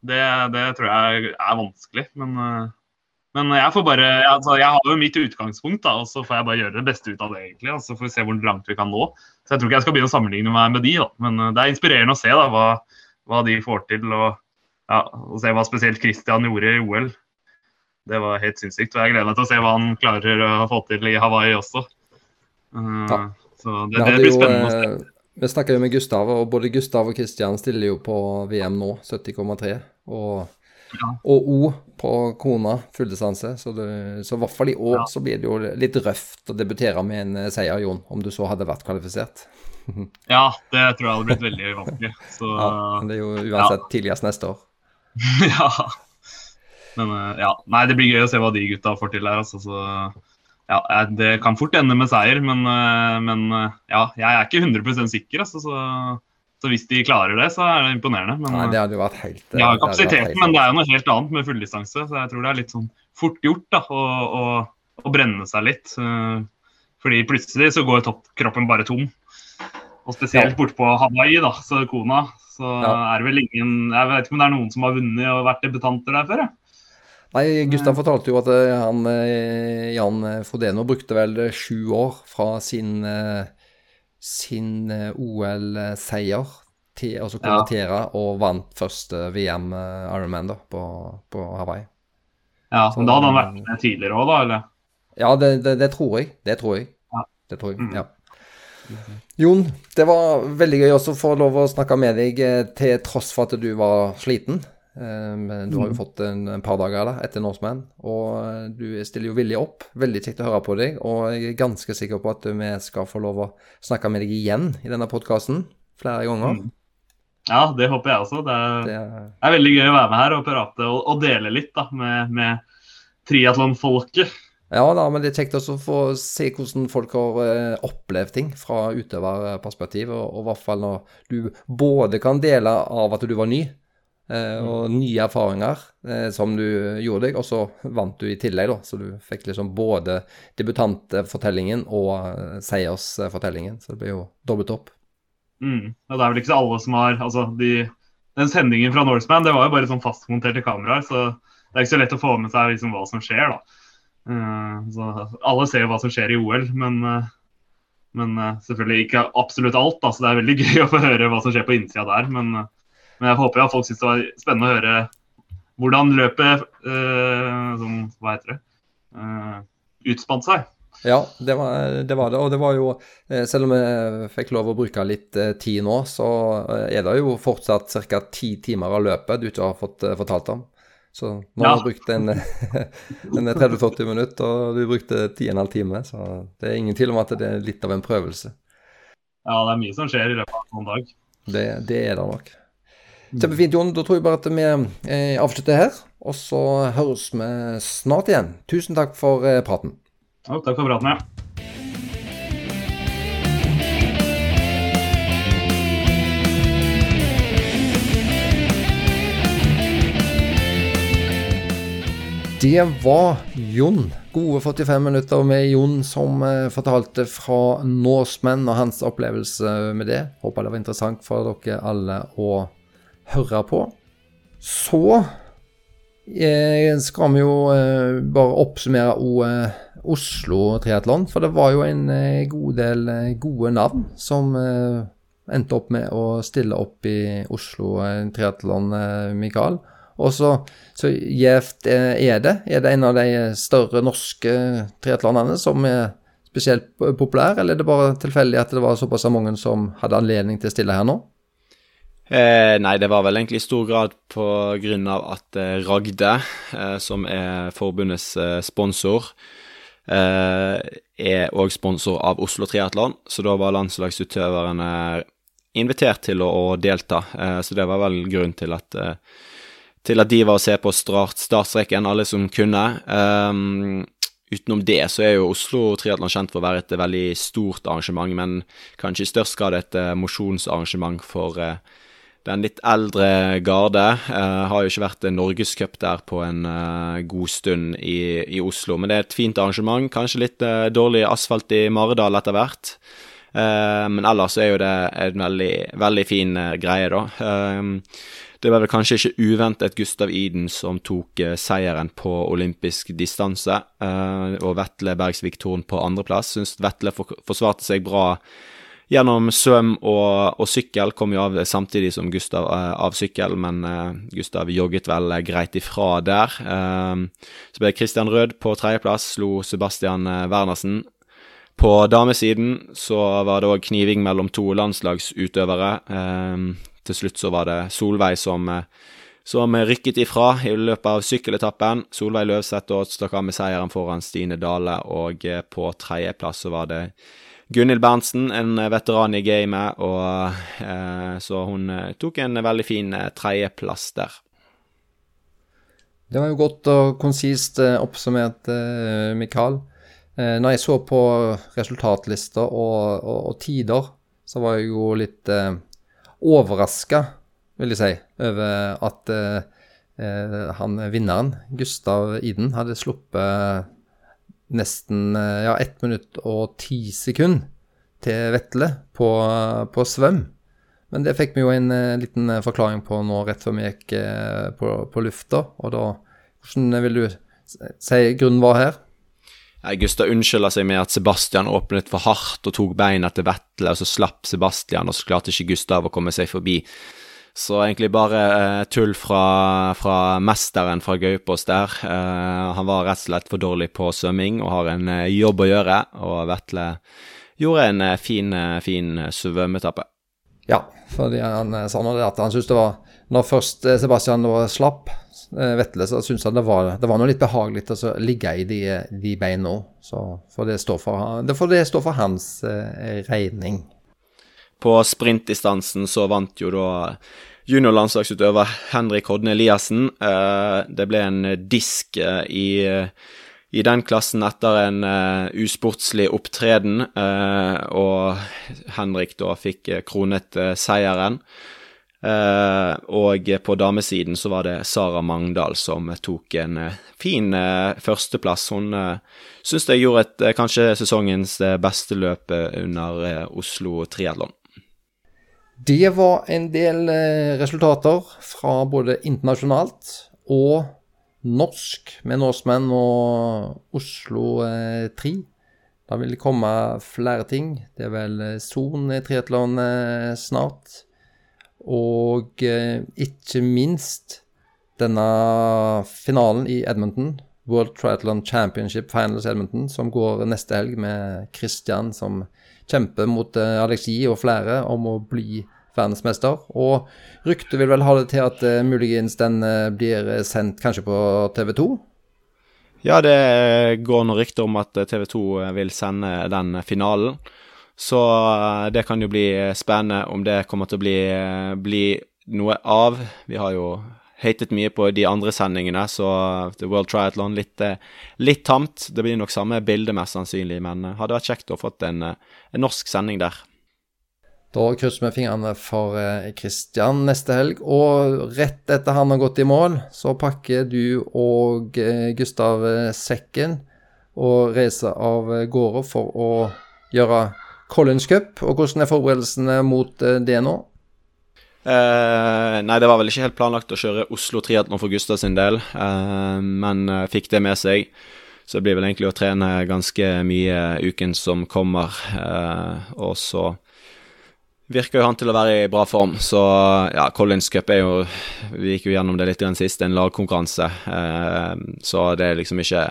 det, det tror jeg er vanskelig. Men men jeg får bare, altså, jeg har jo mitt utgangspunkt, da, og så får jeg bare gjøre det beste ut av det. egentlig, og Så får vi se hvor langt vi kan nå. Så Jeg tror ikke jeg skal begynne å sammenligne meg med de, da. men det er inspirerende å se da, hva, hva de får til. Og, ja, og se hva spesielt Christian gjorde i OL. Det var helt sinnssykt. og Jeg gleder meg til å se hva han klarer å få til i Hawaii også. Uh, ja. Så det, det, blir spennende å se. Eh, vi snakka jo med Gustav, og både Gustav og Christian stiller jo på VM nå, 70,3. Og og O på kona, fulldistanse. Så, så i hvert fall i år ja. så blir det jo litt røft å debutere med en eh, seier, Jon, om du så hadde vært kvalifisert. ja, det tror jeg hadde blitt veldig vanskelig. Så, ja, det er jo uansett ja. tidligst neste år. ja. Men eh, ja, nei, det blir gøy å se hva de gutta får til her. Altså, så, ja, det kan fort ende med seier, men, eh, men ja, jeg er ikke 100 sikker. Altså, så så hvis de klarer det, så er det imponerende. Men, Nei, det hadde jo vært helt... De har kapasiteten, men det er jo noe helt annet med fulldistanse. Så jeg tror det er litt sånn fort gjort da, å, å, å brenne seg litt. Fordi plutselig så går toppkroppen bare tom. Og spesielt ja. bortpå Hawaii, da, så Kona, så ja. er det vel ingen Jeg vet ikke om det er noen som har vunnet og vært debutanter der før? Ja. Nei, Gustav fortalte jo at eh, han, eh, Jan Frodeno brukte vel sju år fra sin sin eh, OL-seier til å konvertere, ja. og vant første VM eh, Ironman da, på, på Hawaii. Ja, så da hadde han vært med tidligere òg, da? eller? Ja, det, det, det, tror jeg. Det tror jeg. Ja. Det tror jeg, mm. ja. Jon, det var veldig gøy også å få lov å snakke med deg eh, til tross for at du var sliten. Ehm, du har jo mm. fått en, en par dager da, etter Norseman, og eh, du stiller jo villig opp. Veldig kjekt å høre på deg, og jeg er ganske sikker på at vi skal få lov å snakke med deg igjen i denne podkasten flere ganger. Mm. Ja, det håper jeg også. Det er, det er, veldig gøy å være med her og prate og, og dele litt da, med, med triatlonfolket. Ja da, men det er kjekt også å få se hvordan folk har eh, opplevd ting fra utøverperspektiv. Og, og i hvert fall når du både kan dele av at du var ny, eh, og nye erfaringer eh, som du gjorde deg, og så vant du i tillegg, da. Så du fikk liksom både debutantfortellingen og eh, seiersfortellingen. Så det ble jo dobbelt opp. Mm. Ja, det er vel ikke så alle som har altså, de, Den sendingen fra Norseman det var jo bare sånn fastmonterte kameraer, så det er ikke så lett å få med seg liksom, hva som skjer. da. Uh, så Alle ser jo hva som skjer i OL, men, uh, men uh, selvfølgelig ikke absolutt alt. Da, så det er veldig gøy å få høre hva som skjer på innsida der. Men, men jeg håper at folk syns det var spennende å høre hvordan løpet som, Hva heter det? utspant seg. Ja, det var, det var, det Og det var jo Selv om jeg fikk lov å bruke litt tid nå, så er det jo fortsatt ca. ti timer av løpet du ikke har fått fortalt om. Så nå ja. har du brukt en, en 30-40 minutter, og du brukte 10,5 timer. Så det er ingen tvil om at det er litt av en prøvelse. Ja, det er mye som skjer i løpet av en dag. Det, det er det nok. Kjempefint, Jon. Da tror jeg bare at vi eh, avslutter her. Og så høres vi snart igjen. Tusen takk for eh, praten. Ja, takk for praten, ja. Det var Jon. Gode 45 minutter med Jon som eh, fortalte fra Norseman og hans opplevelse med det. Håper det var interessant for dere alle å høre på. Så eh, skal vi jo eh, bare oppsummere Oslo Triatlon, for det var jo en eh, god del gode navn som endte opp med å stille opp i Oslo Triatlon, Mikael. Og så gjevt er det. Er det en av de større norske triatlonene som er spesielt populær, eller er det bare tilfeldig at det var såpass mange som hadde anledning til å stille her nå? Eh, nei, det var vel egentlig i stor grad på grunn av at eh, Ragde, eh, som er forbundets eh, sponsor, eh, er òg sponsor av Oslo Triatlon, så da var landslagsutøverne invitert til å, å delta. Eh, så det var vel grunnen til at til at de var å se på start, startstreken, alle som kunne. Um, utenom det så er jo Oslo Triatlon kjent for å være et veldig stort arrangement, men kanskje i størst grad et uh, mosjonsarrangement for uh, den litt eldre garde. Uh, har jo ikke vært norgescup der på en uh, god stund i, i, Oslo, men det er et fint arrangement. Kanskje litt uh, dårlig asfalt i Maridal etter hvert. men ellers er jo det en veldig, veldig fin greie, da. Det var vel kanskje ikke uventet Gustav Iden som tok seieren på olympisk distanse, og Vetle Bergsvik Thorn på andreplass. Syns Vetle for, forsvarte seg bra gjennom svøm og, og, sykkel. Kom jo av samtidig som Gustav uh, av sykkel, men Gustav jogget vel greit ifra der. så ble Christian Rød på tredjeplass, slo Sebastian Wernersen. På damesiden så var det òg kniving mellom to landslagsutøvere. Til slutt så var det Solveig som, eh, som rykket ifra i løpet av sykkeletappen. Solveig Løvseth stakk av med seieren foran Stine Dale, og eh, på tredjeplass så var det Gunhild Berntsen, en veteran i gamet, og eh, så hun eh, tok en veldig fin tredjeplass der. Det var jo godt og konsist oppsummert, Mikael. Når jeg så på resultatlister og, og, og tider, så var jeg jo litt overraska, vil jeg si, over at eh, han vinneren, Gustav Iden, hadde sluppet nesten eh, ja, 1 minutt og 10 sekunder til Vetle på, på svøm. Men det fikk vi jo en uh, liten forklaring på nå rett før vi gikk på, på, lufta. Og da, hvordan vil du si grunnen var her? Gustav unnskylder seg med at Sebastian åpnet for hardt og tok beina til Vetle, og så slapp Sebastian, og så klarte ikke Gustav å komme seg forbi. Så egentlig bare eh, tull fra, fra, mesteren fra Gaupås der. Eh, han var rett og slett for dårlig på svømming og har en eh, jobb å gjøre, og Vetle gjorde en eh, fin, eh, fin svømmetappe. Ja, fordi han sa nå det at han syntes det var Når først Sebastian nå slapp, Eh, Vetle, så syntes han det var, det var noe litt behagelig å ligge i de, de beina. Så får det stå for, det for, det står for hans eh, regning. På sprintdistansen så vant jo da juniorlandslagsutøver Henrik Hodne Eliassen. Eh, det ble en disk eh, i, i den klassen etter en uh, usportslig opptreden, og Henrik da fikk kronet seieren. Eh, og på damesiden så var det Sara Mangdal som tok en eh, fin eh, førsteplass. Hun uh, syns jeg gjorde et, kanskje sesongens beste løp under Oslo Triatlon. Det var en del resultater fra både internasjonalt og norsk med Norseman og Oslo Tri. Da vil det komme flere ting. Det er vel Son triatlon snart. Og eh, ikke minst denne finalen i Edmonton, World Triathlon Championship Finals Edmonton, som går neste helg med Christian som kjemper mot eh, Alexi og flere om å bli verdensmester. Og ryktet vil vel ha det til at uh, muligens den uh, blir sendt kanskje på TV 2? Ja, det går noe rykter om at TV 2 vil sende den finalen. Så eh, det kan jo bli spennende om det kommer til å bli, eh, bli noe av. Vi har jo hatet mye på de andre sendingene, så The World Triathlon litt, eh, litt tamt. Det blir nok samme bilde, mest sannsynlig, men hadde vært kjekt å fått en, en norsk sending der. Da krysser vi fingrene for Kristian neste helg. Og rett etter han har gått i mål, så pakker du og Gustav sekken og reiser av gårde for å gjøre Collins Cup, og hvordan er forberedelsene mot eh, det nå? Eh, nei, det var vel ikke helt planlagt å kjøre Oslo Triatlon for Gustav sin del, uh, men uh, fikk det med seg. Så det blir vel egentlig å trene ganske mye uken som kommer, og så virker jo han til å være i bra form. Så ja, Collins Cup er jo Vi gikk jo gjennom det litt sist, en lagkonkurranse. Så det er liksom ikke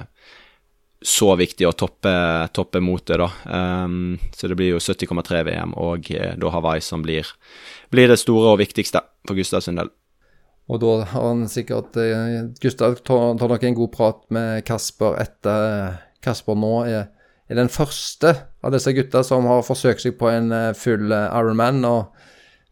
så viktig å toppe, toppe motet, da. Um, så det blir jo 70,3 VM og eh, da Hawaii som blir, blir, det store og viktigste for Gustav sin del. Og da har han sikkert eh, Gustav tar, nok en god prat med Kasper etter Kasper nå er, er, den første av disse gutta som har forsøkt seg på en eh, full Ironman. Og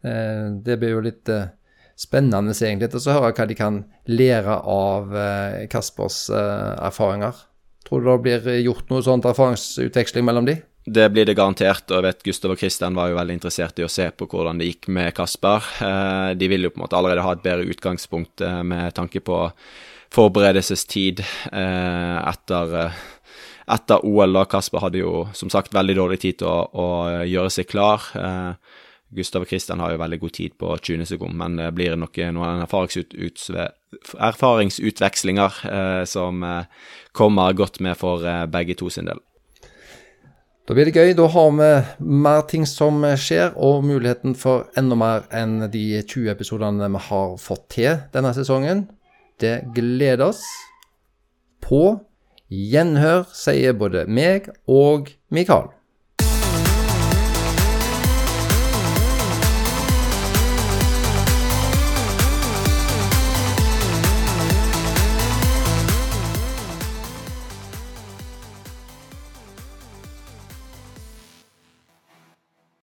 eh, det blir jo litt eh, spennende egentlig å høre hva de kan lære av eh, Kaspers erfaringer. Tror du det blir gjort noe sånt erfaringsutveksling mellom de? Det blir det garantert, og jeg vet Gustav og Kristian var jo veldig interessert i å se på hvordan det gikk med Kasper. Eh, de vil jo på en måte allerede ha et bedre utgangspunkt eh, med tanke på forberedelsestid eh, etter, etter OL. da Kasper hadde jo som sagt veldig dårlig tid til å, å gjøre seg klar. Gustav og Christian har jo veldig god tid på 20 sekunder, men det blir nok noen erfaringsutvekslinger eh, som eh, kommer godt med for eh, begge to sin del. Da blir det gøy. Da har vi mer ting som skjer, og muligheten for enda mer enn de 20 episodene vi har fått til denne sesongen. Det gleder oss. På gjenhør, sier både meg og Mikael.